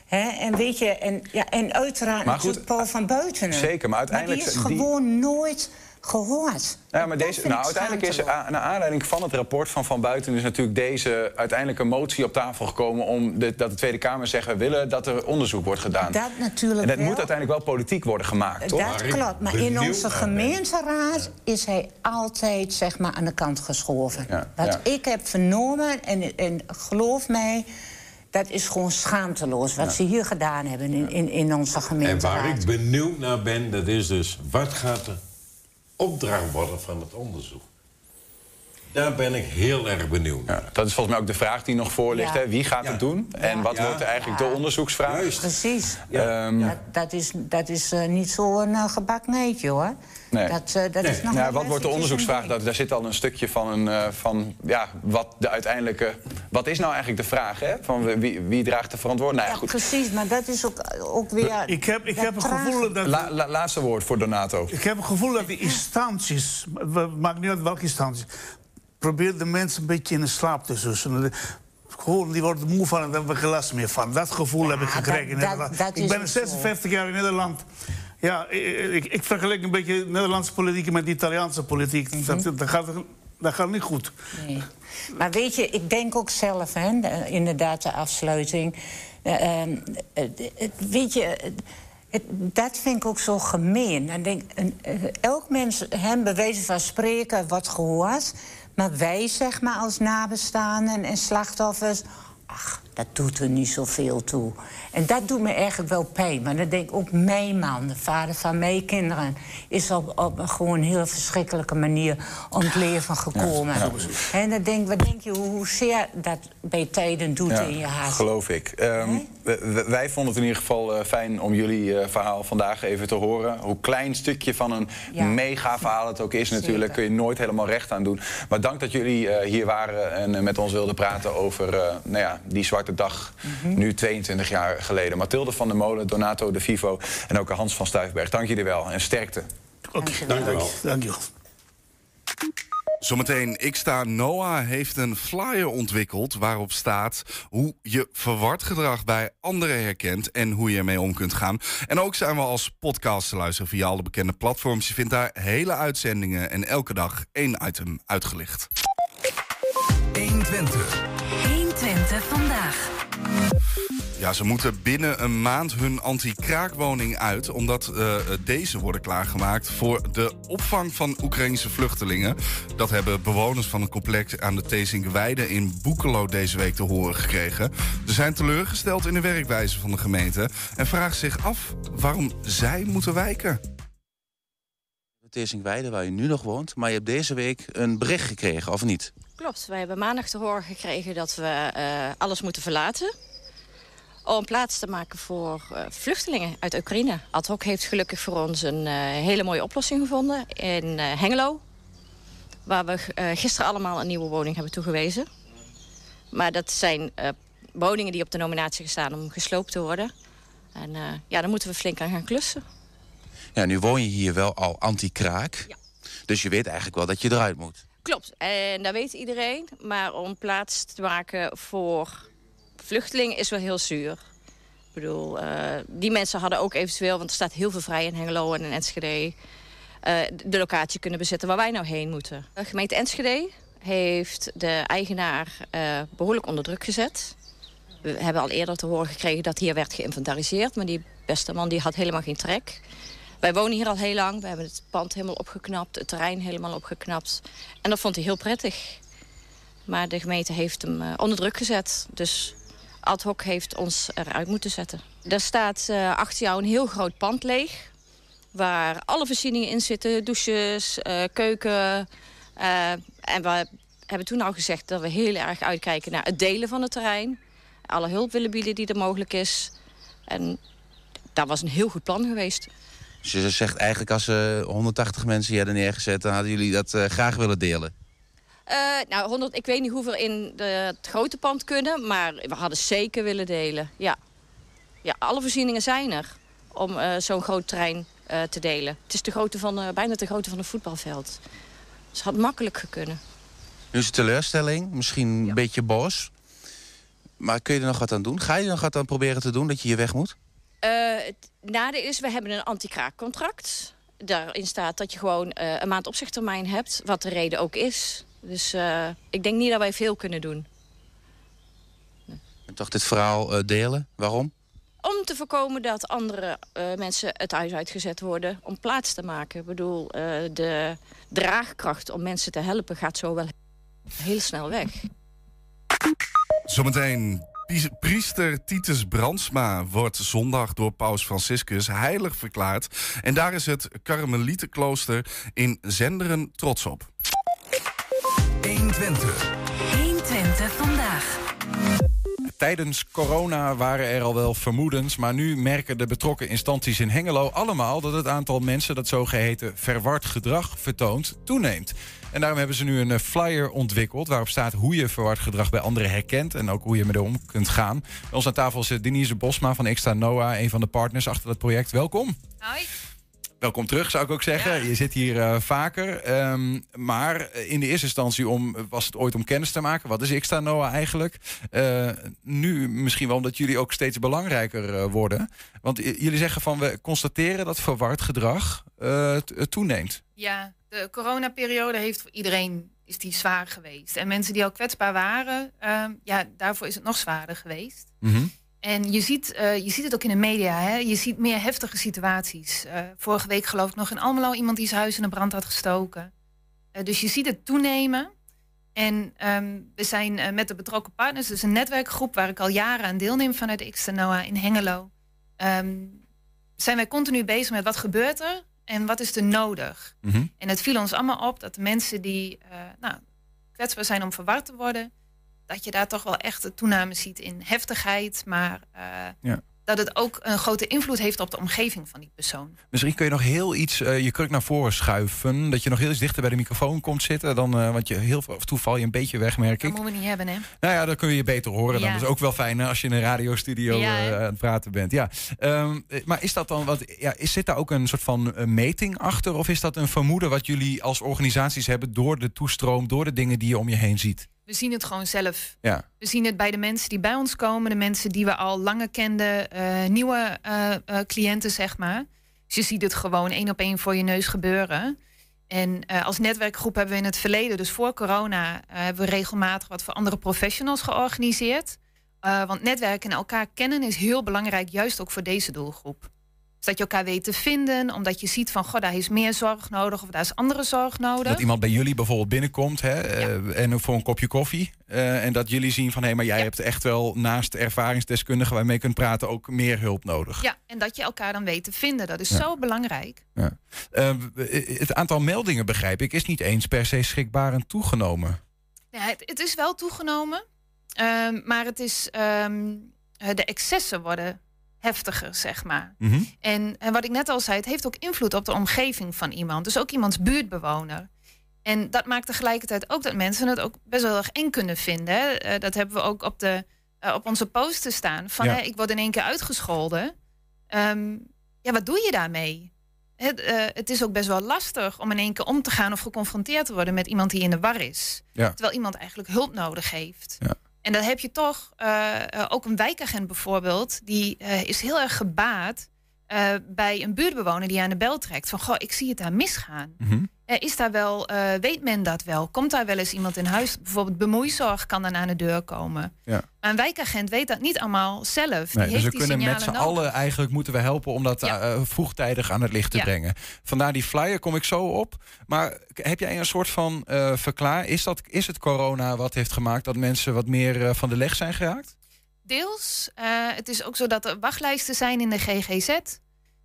Hè, en weet je, en, ja, en uiteraard Maar goed, Paul van Buitenen. zeker, maar uiteindelijk die is die- gewoon nooit gehoord. Nou, maar deze, nou, uiteindelijk is naar aanleiding van het rapport van Van Buiten... is natuurlijk deze uiteindelijke motie op tafel gekomen... om de, dat de Tweede Kamer zegt... we willen dat er onderzoek wordt gedaan. Dat natuurlijk en dat wel. moet uiteindelijk wel politiek worden gemaakt, toch? Dat klopt, maar in onze gemeenteraad is hij altijd zeg maar, aan de kant geschoven. Ja, Wat ja. ik heb vernomen, en, en geloof mij, dat is gewoon schaamteloos wat ze hier gedaan hebben in, in, in onze En gemeenteraad. waar ik benieuwd naar ben, dat is dus... wat gaat de opdracht worden van het onderzoek? Daar ben ik heel erg benieuwd naar. Dat is volgens mij ook de vraag die nog voor ligt. Hè? Wie gaat het doen? En wat Ja. wordt eigenlijk Ja. de onderzoeksvraag? Precies. Ehm, Dat, dat is, dat is eh, niet zo'n uh, gebak neetje, hoor. Nee. Dat, eh, dat is nog Ja, wel wat wordt de onderzoeksvraag? een Dat, daar zit al een stukje van, een, eh, van ja, wat de uiteindelijke. Wat is nou eigenlijk de vraag? Hè? Van wie, wie draagt de verantwoordelijkheid? Nou, ja, goed. Precies, maar dat is ook, ook weer... Ik heb, ik dat heb het trage. gevoel dat... La- la- laatste woord voor Donato. Ik heb het gevoel dat die instanties, het maakt niet uit welke instanties, probeert de mensen een beetje in de slaap te zussen. Gewoon, die worden moe van en daar hebben we geen last meer van. Dat gevoel heb ik gekregen in Nederland. dat ik ben ook 56 jaar in Nederland. Ja, ik, ik vergelijk een beetje de Nederlandse politiek met de Italiaanse politiek. dat, dat, gaat, dat gaat niet goed. Nee. Maar weet je, ik denk ook zelf, hè, de- inderdaad, de afsluiting. Eh, ehm, weet je, het- dat vind ik ook zo gemeen. Dan denk, een, eh, elk mens, hem bewezen van spreken, wordt gehoord. Maar wij, zeg maar, als nabestaanden en slachtoffers... ach, dat doet er niet zoveel toe. En dat doet me eigenlijk wel pijn. Maar dan denk ik ook mijn man, de vader van mijn kinderen... is op, op een gewoon heel verschrikkelijke manier om het leven gekomen. Ja, En dan denk, wat denk je, hoezeer dat bij tijden doet Ja, in je hart? geloof ik. Ehm, wij vonden het in ieder geval eh, fijn om jullie eh, verhaal vandaag even te horen. Hoe klein stukje van een mega verhaal het ook is natuurlijk. Kun je nooit helemaal recht aan doen. Maar dank dat jullie eh, hier waren en met ons wilden praten over nou ja, die zwarte dag. Mhm. Nu 22 jaar geleden. Mathilde van der Molen, Donato de Vivo en ook Hans van Stuifberg. Dank jullie wel en sterkte. Oké, dank u wel. Dank je wel. Zometeen, ik sta Noah heeft een flyer ontwikkeld waarop staat hoe je verward gedrag bij anderen herkent en hoe je ermee om kunt gaan. En ook zijn we als podcast te luisteren via alle bekende platforms. Je vindt daar hele uitzendingen en elke dag één item uitgelicht. 120. 120 vandaag. Ja, ze moeten binnen een maand hun anti-kraakwoning uit... omdat eh, deze worden klaargemaakt voor de opvang van Oekraïnse vluchtelingen. Dat hebben bewoners van het complex aan de Tezinkweide in Boekelo deze week te horen gekregen. Ze zijn teleurgesteld in de werkwijze van de gemeente... en vragen zich af waarom zij moeten wijken. Teersingweide, waar je nu nog woont. Maar je hebt deze week een bericht gekregen, of niet? Klopt, wij hebben maandag te horen gekregen dat we eh, alles moeten verlaten. Om plaats te maken voor eh, vluchtelingen uit Oekraïne. Ad hoc heeft gelukkig voor ons een eh, hele mooie oplossing gevonden in Hengelo. Waar we gisteren allemaal een nieuwe woning hebben toegewezen. Maar dat zijn woningen die op de nominatie gestaan om gesloopt te worden. En ja, daar moeten we flink aan gaan klussen. Ja, nu woon je hier wel al anti-kraak. Dus je weet eigenlijk wel dat je eruit moet. Klopt, en dat weet iedereen. Maar om plaats te maken voor vluchtelingen is wel heel zuur. Ik bedoel, eh, die mensen hadden ook eventueel... want er staat heel veel vrij in Hengelo en in Enschede... eh, de locatie kunnen bezetten waar wij nou heen moeten. De gemeente Enschede heeft de eigenaar eh, behoorlijk onder druk gezet. We hebben al eerder te horen gekregen dat hier werd geïnventariseerd... maar die beste man die had helemaal geen trek. Wij wonen hier al heel lang. We hebben het pand helemaal opgeknapt, het terrein helemaal opgeknapt. En dat vond hij heel prettig. Maar de gemeente heeft hem eh, onder druk gezet. Dus ad hoc heeft ons eruit moeten zetten. Er staat eh, achter jou een heel groot pand leeg. Waar alle voorzieningen in zitten. Douches, eh, keuken. en we hebben toen al gezegd dat we heel erg uitkijken naar het delen van het terrein. Alle hulp willen bieden die er mogelijk is. En dat was een heel goed plan geweest. Dus je zegt eigenlijk als ze 180 mensen hier hadden neergezet... dan hadden jullie dat eh, graag willen delen. Eh, nou, 100, ik weet niet hoeveel in de, het grote pand kunnen, maar we hadden zeker willen delen. Ja, ja alle voorzieningen zijn er om eh, zo'n groot terrein eh, te delen. Het is de grootte van, eh, bijna de grootte van een voetbalveld. Dus het had makkelijk kunnen. Nu is het teleurstelling, misschien een beetje boos. Maar kun je er nog wat aan doen? Ga je er nog wat aan proberen te doen dat je hier weg moet? Eh, het nadeel is, we hebben een anti-kraakcontract. Daarin staat dat je gewoon eh, een maand opzichttermijn hebt, wat de reden ook is. Dus eh, ik denk niet dat wij veel kunnen doen. En toch dit verhaal eh, delen? Waarom? Om te voorkomen dat andere eh, mensen het huis uitgezet worden om plaats te maken. Ik bedoel, eh, de draagkracht om mensen te helpen gaat zo wel heel snel weg. Zometeen. Priester Titus Brandsma wordt zondag door Paus Franciscus heilig verklaard. En daar is het Karmelietenklooster in Zenderen trots op. 120. 120 vandaag. Tijdens corona waren er al wel vermoedens, maar nu merken de betrokken instanties in Hengelo allemaal dat het aantal mensen dat zogeheten verward gedrag vertoont toeneemt. En daarom hebben ze nu een eh, flyer ontwikkeld waarop staat hoe je verward gedrag bij anderen herkent en ook hoe je ermee om kunt gaan. Bij ons aan tafel zit Denise Bosma van Extra Noah, een van de partners achter het project. Welkom. Hoi. Welkom terug, zou ik ook zeggen. Je zit hier eh, vaker. Ehm, maar in de eerste instantie om, was het ooit om kennis te maken. Wat is Xtra Noah eigenlijk? Eh, nu misschien wel omdat jullie ook steeds belangrijker eh, worden. Want jullie zeggen van we constateren dat verward gedrag eh, toeneemt. Ja, de coronaperiode heeft voor iedereen is die zwaar geweest. En mensen die al kwetsbaar waren, ehm, ja, daarvoor is het nog zwaarder geweest. En je ziet, eh, je ziet het ook in de media. Hè? Je ziet meer heftige situaties. Eh, vorige week geloof ik nog in Almelo iemand die zijn huis in de brand had gestoken. Eh, dus je ziet het toenemen. En ehm, we zijn eh, met de betrokken partners, dus een netwerkgroep waar ik al jaren aan deelneem vanuit Xtanoa in Hengelo. ehm, zijn wij continu bezig met wat gebeurt er en wat is er nodig. En het viel ons allemaal op dat de mensen die eh, nou, kwetsbaar zijn om verward te worden, dat je daar toch wel echt een toename ziet in heftigheid, maar eh, Ja. Dat het ook een grote invloed heeft op de omgeving van die persoon. Misschien kun je nog heel iets eh, je kruk naar voren schuiven. Dat je nog heel iets dichter bij de microfoon komt zitten. Dan, eh, want je heel veel, af en toe val je een beetje weg, merk Dat ik. moeten we niet hebben, hè? Nou ja, dan kun je je beter horen. Dan Ja. is ook wel fijn als je in een radiostudio Ja, eh, aan het praten bent. Ja. Ehm, eh, maar is dat dan, wat, ja, is, zit daar ook een soort van meting achter? Of is dat een vermoeden wat jullie als organisaties hebben door de toestroom, door de dingen die je om je heen ziet? We zien het gewoon zelf. Ja. We zien het bij de mensen die bij ons komen, de mensen die we al langer kenden, eh, nieuwe eh, eh, cliënten, zeg maar. Dus je ziet het gewoon één op één voor je neus gebeuren. En als netwerkgroep hebben we in het verleden, dus voor corona, hebben we regelmatig wat voor andere professionals georganiseerd. Want netwerken en elkaar kennen is heel belangrijk, juist ook voor deze doelgroep. Dat je elkaar weet te vinden, omdat je ziet van, goh, daar is meer zorg nodig of daar is andere zorg nodig. Dat iemand bij jullie bijvoorbeeld binnenkomt hè, eh, en voor een kopje koffie. eh, en dat jullie zien van hé, maar jij hebt echt wel naast ervaringsdeskundigen waarmee je kunt praten ook meer hulp nodig. Ja, en dat je elkaar dan weet te vinden, dat is Ja. zo belangrijk. Ja. Eh, het aantal meldingen, begrijp ik, is niet eens per se schrikbarend toegenomen. Ja, het, het is wel toegenomen, ehm, maar het is, ehm, eh, de excessen worden heftiger, zeg maar. Mhm. En, en wat ik net al zei, het heeft ook invloed op de omgeving van iemand. Dus ook iemands buurtbewoner. En dat maakt tegelijkertijd ook dat mensen het ook best wel erg eng kunnen vinden. Eh, dat hebben we ook op, de, eh, op onze poster staan. Van Ja. hè, ik word in één keer uitgescholden. Ehm, ja, wat doe je daarmee? Het, eh, het is ook best wel lastig om in één keer om te gaan of geconfronteerd te worden met iemand die in de war is. Ja. Terwijl iemand eigenlijk hulp nodig heeft. En dan heb je toch eh, eh, ook een wijkagent bijvoorbeeld, die eh, is heel erg gebaat bij een buurtbewoner die aan de bel trekt. Van goh, ik zie het daar misgaan. Eh, is daar wel, eh, weet men dat wel? Komt daar wel eens iemand in huis? Bijvoorbeeld bemoeizorg kan dan aan de deur komen. Ja. Maar een wijkagent weet dat niet allemaal zelf. Die Nee, dus heeft we die kunnen met z'n allen eigenlijk moeten we helpen om dat eh, vroegtijdig aan het licht te Ja. brengen. Vandaar die flyer kom ik zo op. Maar heb jij een soort van eh verklaar? Is, dat, is het corona wat heeft gemaakt dat mensen wat meer eh, van de leg zijn geraakt? Deels. Eh, het is ook zo dat er wachtlijsten zijn in de GGZ.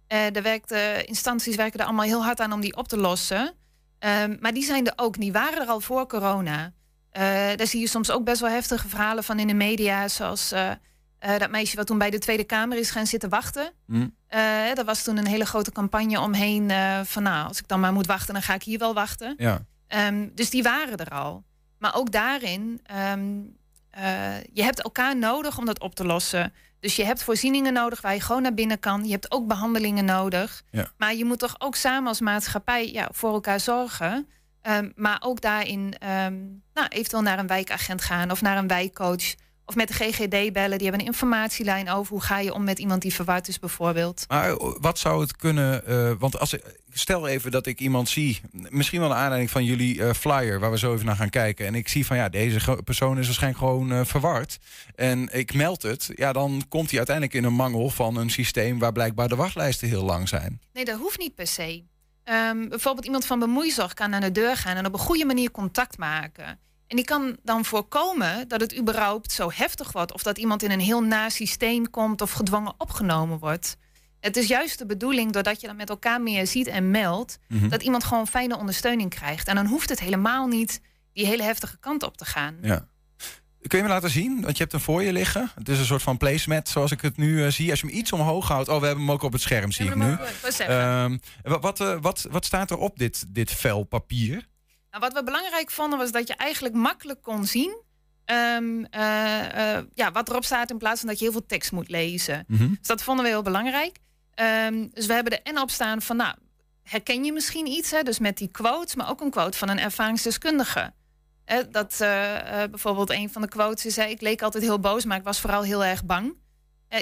Eh de, werkt, de instanties werken er allemaal heel hard aan om die op te lossen. Ehm, maar die zijn er ook. Die waren er al voor corona. Eh, daar zie je soms ook best wel heftige verhalen van in de media. Zoals eh, eh, dat meisje wat toen bij de Tweede Kamer is gaan zitten wachten. Eh er was toen een hele grote campagne omheen. van nou, als ik dan maar moet wachten, dan ga ik hier wel wachten. Ja. Ehm, dus die waren er al. Maar ook daarin, ehm, eh, je hebt elkaar nodig om dat op te lossen. Dus je hebt voorzieningen nodig waar je gewoon naar binnen kan. Je hebt ook behandelingen nodig. Ja. Maar je moet toch ook samen als maatschappij ja, voor elkaar zorgen. Ehm, maar ook daarin ehm, nou, eventueel naar een wijkagent gaan of naar een wijkcoach. Of met de GGD bellen. Die hebben een informatielijn over hoe ga je om met iemand die verward is bijvoorbeeld. Maar eh, wat zou het kunnen? eh, want als stel even dat ik iemand zie, misschien wel een aanleiding van jullie eh, flyer, waar we zo even naar gaan kijken. En ik zie van ja, deze persoon is waarschijnlijk gewoon eh, verward. En ik meld het. Ja, dan komt hij uiteindelijk in een mangel van een systeem waar blijkbaar de wachtlijsten heel lang zijn. Nee, dat hoeft niet per se. Ehm, bijvoorbeeld iemand van bemoeizorg kan aan de deur gaan en op een goede manier contact maken. En die kan dan voorkomen dat het überhaupt zo heftig wordt. Of dat iemand in een heel na systeem komt of gedwongen opgenomen wordt. Het is juist de bedoeling, doordat je dan met elkaar meer ziet en meldt, Mhm. dat iemand gewoon fijne ondersteuning krijgt. En dan hoeft het helemaal niet die hele heftige kant op te gaan. Ja. Kun je me laten zien? Want je hebt hem voor je liggen. Het is een soort van placemat zoals ik het nu eh, zie. Als je hem iets omhoog houdt. Oh, we hebben hem ook op het scherm, zie ik nu. Ehm, wa- wat, eh, wat, wat staat er op dit, dit vel papier? Nou, wat we belangrijk vonden was dat je eigenlijk makkelijk kon zien ehm, eh, eh, ja, wat erop staat in plaats van dat je heel veel tekst moet lezen. Mhm. Dus dat vonden we heel belangrijk. Ehm, dus we hebben er en op staan van, nou, herken je misschien iets, hè? dus met die quotes, maar ook een quote van een ervaringsdeskundige. Hè, dat eh, bijvoorbeeld een van de quotes is: hè, Ik leek altijd heel boos, maar ik was vooral heel erg bang.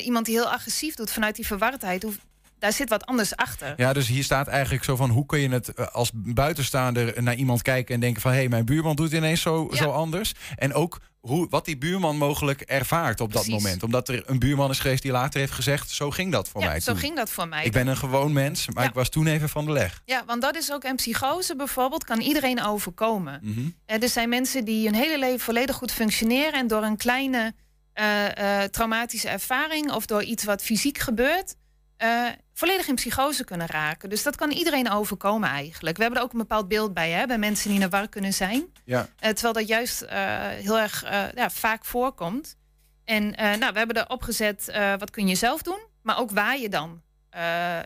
Iemand die heel agressief doet vanuit die verwardheid, hoeft- daar zit wat anders achter. Ja, dus hier staat eigenlijk zo van hoe kun je het eh, als buitenstaander naar iemand kijken en denken van hé, mijn buurman doet ineens zo, zo anders. En ook hoe, wat die buurman mogelijk ervaart op dat moment. Omdat er een buurman is geweest die later heeft gezegd, zo ging dat voor ja, mij zo ging dat voor mij. Ik ben een gewoon mens, maar Ja. ik was toen even van de leg. Ja, want dat is ook een psychose bijvoorbeeld, kan iedereen overkomen. Eh, er zijn mensen die hun hele leven volledig goed functioneren en door een kleine eh, traumatische ervaring of door iets wat fysiek gebeurt, eh, volledig in psychose kunnen raken. Dus dat kan iedereen overkomen eigenlijk. We hebben er ook een bepaald beeld bij, hè, bij mensen die in de war kunnen zijn. Ja. Eh, terwijl dat juist eh, heel erg ja, vaak voorkomt. En nou, we hebben erop gezet, wat kun je zelf doen, maar ook waar je dan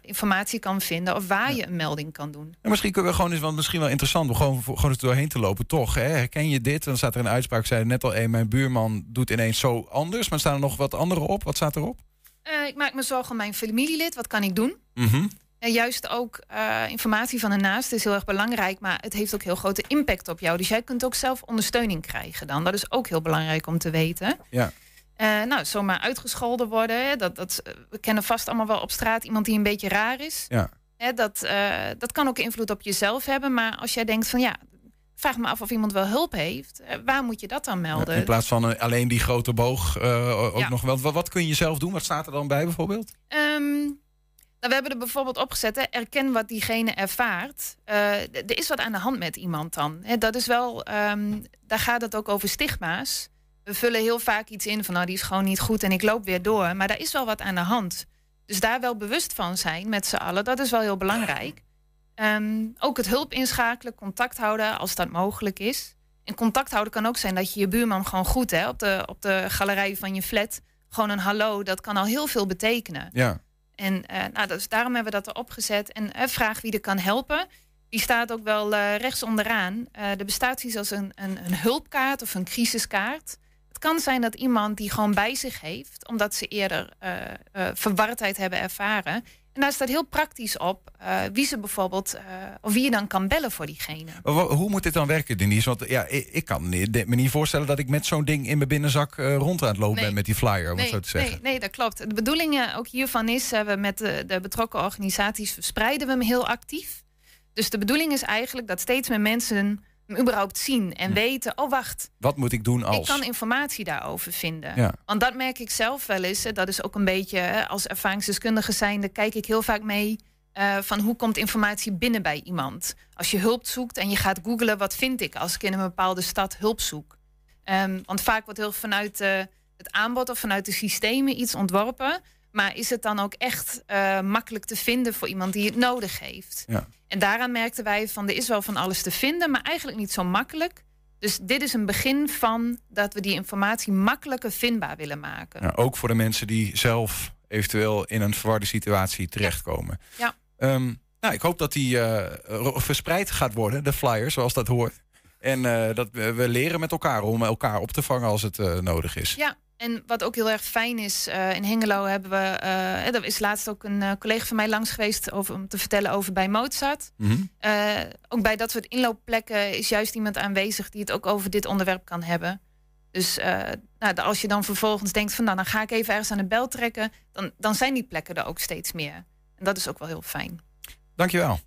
informatie kan vinden of waar je een melding kan doen. En misschien kunnen we gewoon eens, want misschien wel interessant om gewoon, gewoon eens doorheen te lopen, toch? Hè? Herken je dit? Dan staat er een uitspraak, zei net al, een, mijn buurman doet ineens zo anders. Maar staan er nog wat andere op? Wat staat erop? Eh, ik maak me zorgen om mijn familielid. Wat kan ik doen? En juist ook eh, informatie van een naast is heel erg belangrijk, maar het heeft ook heel grote impact op jou. Dus jij kunt ook zelf ondersteuning krijgen dan. Dat is ook heel belangrijk om te weten. Ja. Eh, nou, zomaar uitgescholden worden. Hè, dat, dat, we kennen vast allemaal wel op straat iemand die een beetje raar is. Ja. Hè, dat, dat kan ook invloed op jezelf hebben. Maar als jij denkt van ja, vraag me af of iemand wel hulp heeft. eh, waar moet je dat dan melden? In plaats van eh, alleen die grote boog eh, ook Ja. nog wel. Wat, wat kun je zelf doen? Wat staat er dan bij bijvoorbeeld? Ehm, nou, we hebben er bijvoorbeeld opgezet, hè, erken wat diegene ervaart. Er is wat aan de hand met iemand dan. Hè, dat is wel, ehm, daar gaat het ook over stigma's. We vullen heel vaak iets in van, nou, die is gewoon niet goed en ik loop weer door. Maar daar is wel wat aan de hand. Dus daar wel bewust van zijn met z'n allen, dat is wel heel belangrijk. Ehm, ook het hulp inschakelen, contact houden als dat mogelijk is. En contact houden kan ook zijn dat je je buurman gewoon goed hè, op, de, op de galerij van je flat. Gewoon een hallo, dat kan al heel veel betekenen. Ja. En eh, nou, dus daarom hebben we dat erop gezet. En eh, vraag wie er kan helpen. Die staat ook wel eh, rechts onderaan. Er bestaat iets als een, een, een hulpkaart of een crisiskaart. Het kan zijn dat iemand die gewoon bij zich heeft, omdat ze eerder verwardheid hebben ervaren. En daar staat heel praktisch op eh, wie ze bijvoorbeeld, eh, of wie je dan kan bellen voor diegene. Hoe moet dit dan werken, Denise? Want ja, ik, ik kan me niet voorstellen dat ik met zo'n ding in mijn binnenzak eh, rond aan het lopen Nee. ben met die flyer, om het Nee, zo te zeggen. nee, nee, dat klopt. De bedoeling ook hiervan is, we met de, de betrokken organisaties verspreiden we hem heel actief. Dus de bedoeling is eigenlijk dat steeds meer mensen überhaupt zien en weten, oh wacht, Wat moet ik doen ik als? kan informatie daarover vinden. Ja. Want dat merk ik zelf wel eens. Dat is ook een beetje, als ervaringsdeskundige zijnde, kijk ik heel vaak mee eh, van hoe komt informatie binnen bij iemand. Als je hulp zoekt en je gaat googlen, wat vind ik als ik in een bepaalde stad hulp zoek. Ehm, want vaak wordt heel vanuit eh, het aanbod of vanuit de systemen iets ontworpen. Maar is het dan ook echt eh, makkelijk te vinden voor iemand die het nodig heeft? Ja. En daaraan merkten wij van er is wel van alles te vinden, maar eigenlijk niet zo makkelijk. Dus dit is een begin van dat we die informatie makkelijker vindbaar willen maken. Ja, ook voor de mensen die zelf eventueel in een verwarde situatie terechtkomen. Ja. Ehm, nou, ik hoop dat die eh, verspreid gaat worden, de flyer, zoals dat hoort. En eh, dat we, we leren met elkaar om elkaar op te vangen als het eh, nodig is. Ja, en wat ook heel erg fijn is, eh, in Hengelo hebben we, eh, er is laatst ook een eh, collega van mij langs geweest over, om te vertellen over bij Mozart. Mhm. Ook bij dat soort inloopplekken is juist iemand aanwezig die het ook over dit onderwerp kan hebben. Dus nou, als je dan vervolgens denkt van nou, dan ga ik even ergens aan de bel trekken, dan, dan zijn die plekken er ook steeds meer. En dat is ook wel heel fijn. Dankjewel.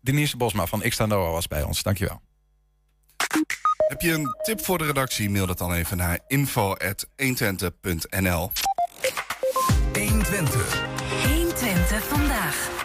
Denise Bosma van Xtra Noah was bij ons. Dankjewel. Heb je een tip voor de redactie? Mail dat dan even naar info.120.nl 120. 120 vandaag.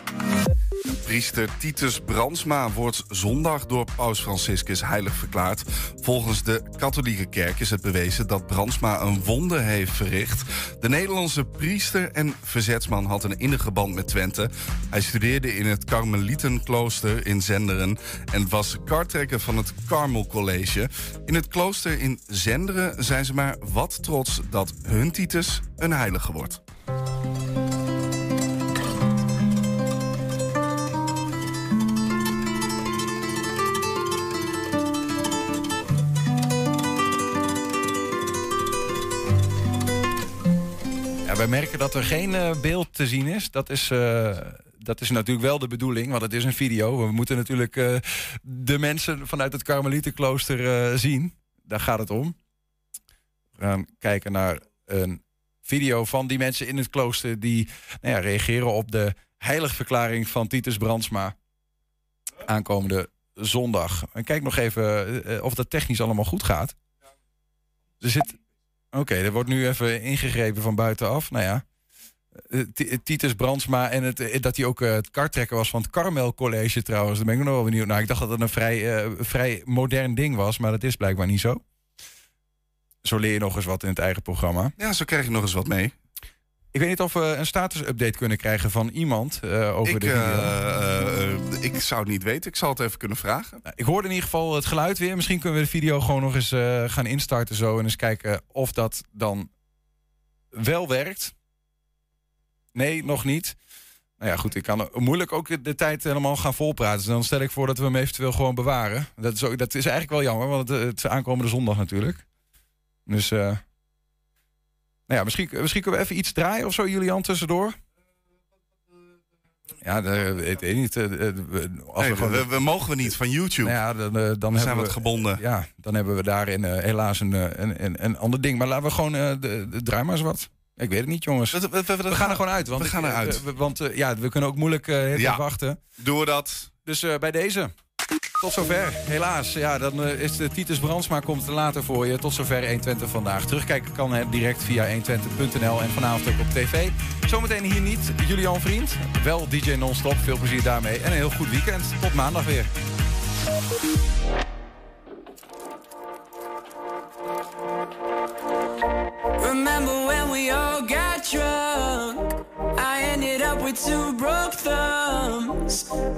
Priester Titus Brandsma wordt zondag door Paus Franciscus heilig verklaard. Volgens de katholieke kerk is het bewezen dat Brandsma een wonde heeft verricht. De Nederlandse priester en verzetsman had een innige band met Twente. Hij studeerde in het Karmelietenklooster in Zenderen en was kartrekker van het Carmel College. In het klooster in Zenderen zijn ze maar wat trots dat hun Titus een heilige wordt. Ja, wij merken dat er geen eh, beeld te zien is. Dat is eh, dat is natuurlijk wel de bedoeling, want het is een video. We moeten natuurlijk eh, de mensen vanuit het Karmelietenklooster zien. Daar gaat het om. We gaan kijken naar een video van die mensen in het klooster... die nou ja, reageren op de heiligverklaring van Titus Brandsma... aankomende zondag. En kijk nog even of dat technisch allemaal goed gaat. Er zit... Oké, er wordt nu even ingegrepen van buitenaf. Nou ja. Eh, T- Titus Brandsma en het, eh, dat hij ook eh, het kartrekker was van het Carmel College trouwens. Daar ben ik nog wel benieuwd naar. Ik dacht dat het een vrij, eh, vrij modern ding was, maar dat is blijkbaar niet zo. Zo leer je nog eens wat in het eigen programma. Ja, zo krijg ik nog eens wat mee. Ik weet niet of we een status-update kunnen krijgen van iemand eh, over Ik, de video. eh, eh, ik zou het niet weten. Ik zal het even kunnen vragen. Nou, Ik hoorde in ieder geval het geluid weer. Misschien kunnen we de video gewoon nog eens gaan instarten zo. En eens kijken of dat dan wel werkt. Nee, nog niet. Nou ja, goed, ik kan moeilijk ook de tijd helemaal gaan volpraten. Dus dan stel ik voor dat we hem eventueel gewoon bewaren. Dat is, ook, dat is eigenlijk wel jammer, want het, het is aankomende zondag natuurlijk. Dus, nou ja, misschien, misschien kunnen we even iets draaien of zo, Julian, tussendoor. Ja, ik weet niet. eh, we- Als Nee, we, we, we mogen we niet van YouTube. nou ja, dan, eh, dan zijn we het gebonden. Ja, dan hebben we daarin eh, helaas een, een, een, een ander ding. Maar laten we gewoon de, de, draai maar eens wat. Ik weet het niet, jongens. We, gaan er gewoon uit. Want we ik, gaan eruit. want ja, we kunnen ook moeilijk Ja. wachten. Doen we dat. Dus bij deze. Tot zover. Helaas. Ja, dan eh, is de Titus Brandsma komt later voor je. Tot zover 120 vandaag. Terugkijken kan direct via 120.nl en vanavond ook op tv. Zometeen hier niet Julian Vriend. Wel DJ Non-Stop. Veel plezier daarmee. En een heel goed weekend. Tot maandag weer.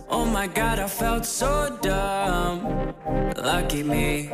Oh my god, I felt so dumb. Lucky me.